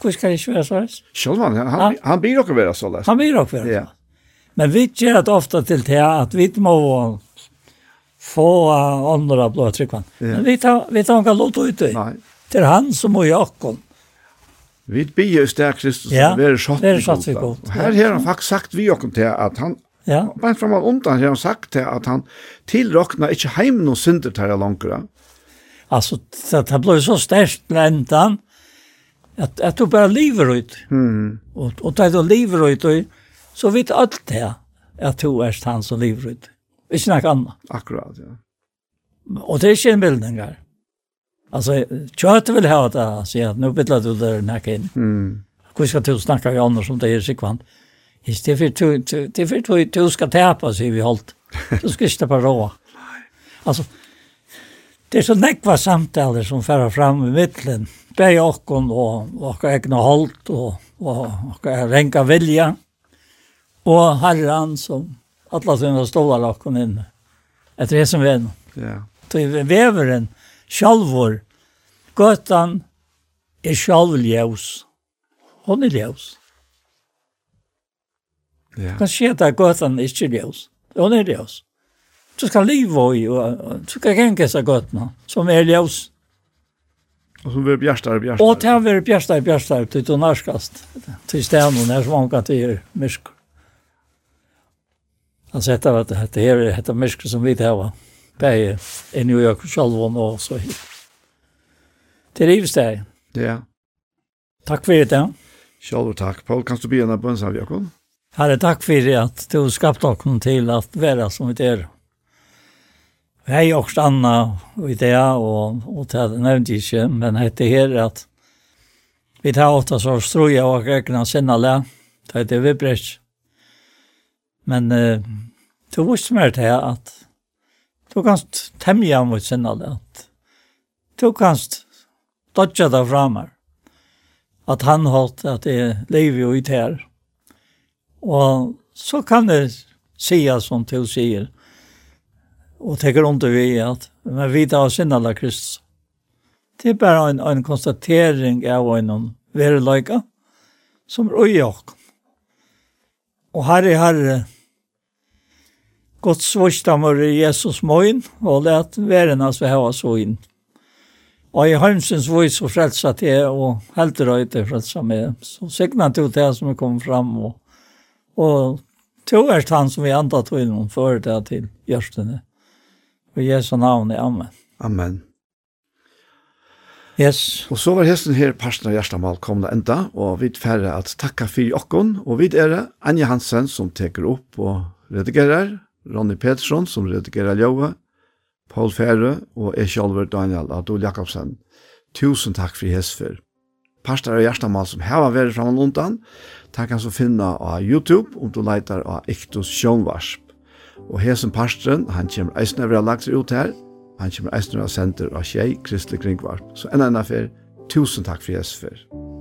Hvor skal det ikke være så løs? Selv han, han, han blir nok være så løs. Han blir nok være så løs. Ja. Men vi gjør det ofte til det at vi må få andre blå tryggvann. Ja. Men vi tar, vi tar ikke lov til det. Nei. Til han som må Jakob. oss. Vi bier sterk Kristus, ja, vi er satt vi godt. Og her har han faktisk sagt vi oss til at han Ja. Bare fram av undan har han sagt det at han tilrokna ikke heim noen synder til langere. Altså, det, det ble så størst lentan at, at du bare lever ut. Mm. Og, og da du lever ut, så vet alt det at du er han som lever ut. Ikke noe annet. Akkurat, ja. Og det er ikke en bildning her. Altså, vill vil ha det, sier at nå bidler du der nekken. Mm. Hvor skal du snakke med andre som det er sikkvant? Mm Det är för att du ska täpa, säger vi hållt. Du ska inte bara råa. Alltså, det är så nekva samtaler som färrar fram i mittlen. Bär jag och och egna hållt och och renka vilja. Och herran som alla sina stolar och hon inne. Ett resenvän. Ja. Det är väveren, självor, gøtan är själv ljus. Hon är ljus. Ja. Kan se at gøtan er ikke ljøs. Hun er ljøs. Så skal livet i, og du skal genke seg gøtene, som er ljøs. Og så blir Og til Och det blir bjärstar til du tonarskast. til stenen, när som ankat i mysk. Han sätter att det här är detta mysk som vi det var. Bäge i New York själv och så hit. Til rivs. Ja. Tack för det. Själv tack. Paul, kan du be en abonnemang av Jakob? Herre, takk for at du skapte oss til at være som vi er. Hei og Anna i det, og, og det nevnte jeg ikke, men det her at vi tar ofte så strøy av egne sinnale, det heter Vibrech. Men uh, du visste mer til at du kan temja mot sinnale, at du kan dodja det fra meg. At han holdt at det lever jo i det her. Og så kan det säga som till säger och tänker om vi att men vi tar sin alla Kristus. Det är bara en, en konstatering av en verlöjka som är ojak. Och herre, herre Gott svårstammer i Jesus mån och lät världen oss vi har så in. Og i heimsens vis og frelsa til, og heldur og etter frelsa med. Så signa til det som er kommet fram, og Og to er han som vi antar til noen før det til gjørstene. Og Jesu navn er Amen. Amen. Yes. Og så var hesten her parsten av Gjerstamal komna enda, og vi færre at takka for okkon, og vi er Anja Hansen som teker opp og redigerer, Ronny Petersson som redigerer Ljøve, Paul Fære og jeg selv Daniel Adol Jakobsen. Tusen takk for hesfer. Parster av Gjerstamal som heva vært framan undan, Det kan du finne på YouTube om du leitar av Iktus Sjånvarsp. Og hesen parstren, han kommer eisne over å lagt seg ut her. Han kommer eisne over sender av tjei, Kristelig Kringvarp. Så enn enn affær, tusen takk for Jesus for.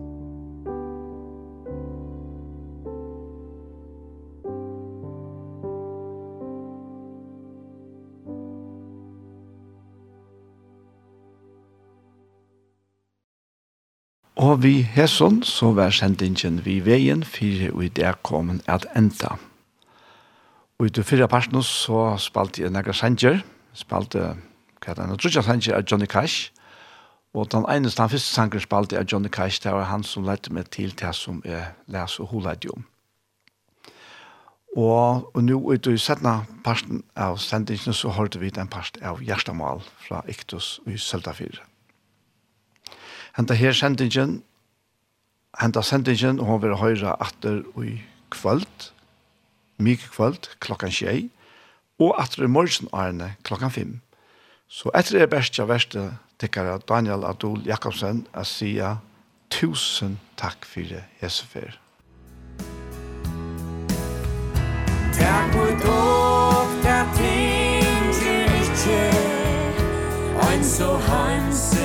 Og vi hesson så var sendingen vi veien fyrir og i det at enda. Og i det fyrre parten så spalte jeg nægge sanger, spalte hva er det, sanger av Johnny Cash, og den eneste, den første sanger spalte av Johnny Cash, det var han som lette meg til det som jeg leser og holde om. Og, og nå i det settende parten av sendingen så hørte vi den parten av Gjerstamal fra Iktus i Søltafyret henta her sendingen, henta sendingen, og hun vil høre atter i kvöld, mye kvöld, klokkan tjei, og atter i morgen Arne klokkan fem. Så etter det beste best jeg verste tikkere Daniel Adol Jakobsen å si tusen takk for det, Jesu Jesufer. Takk for dere ting til ikke, ein så hansen.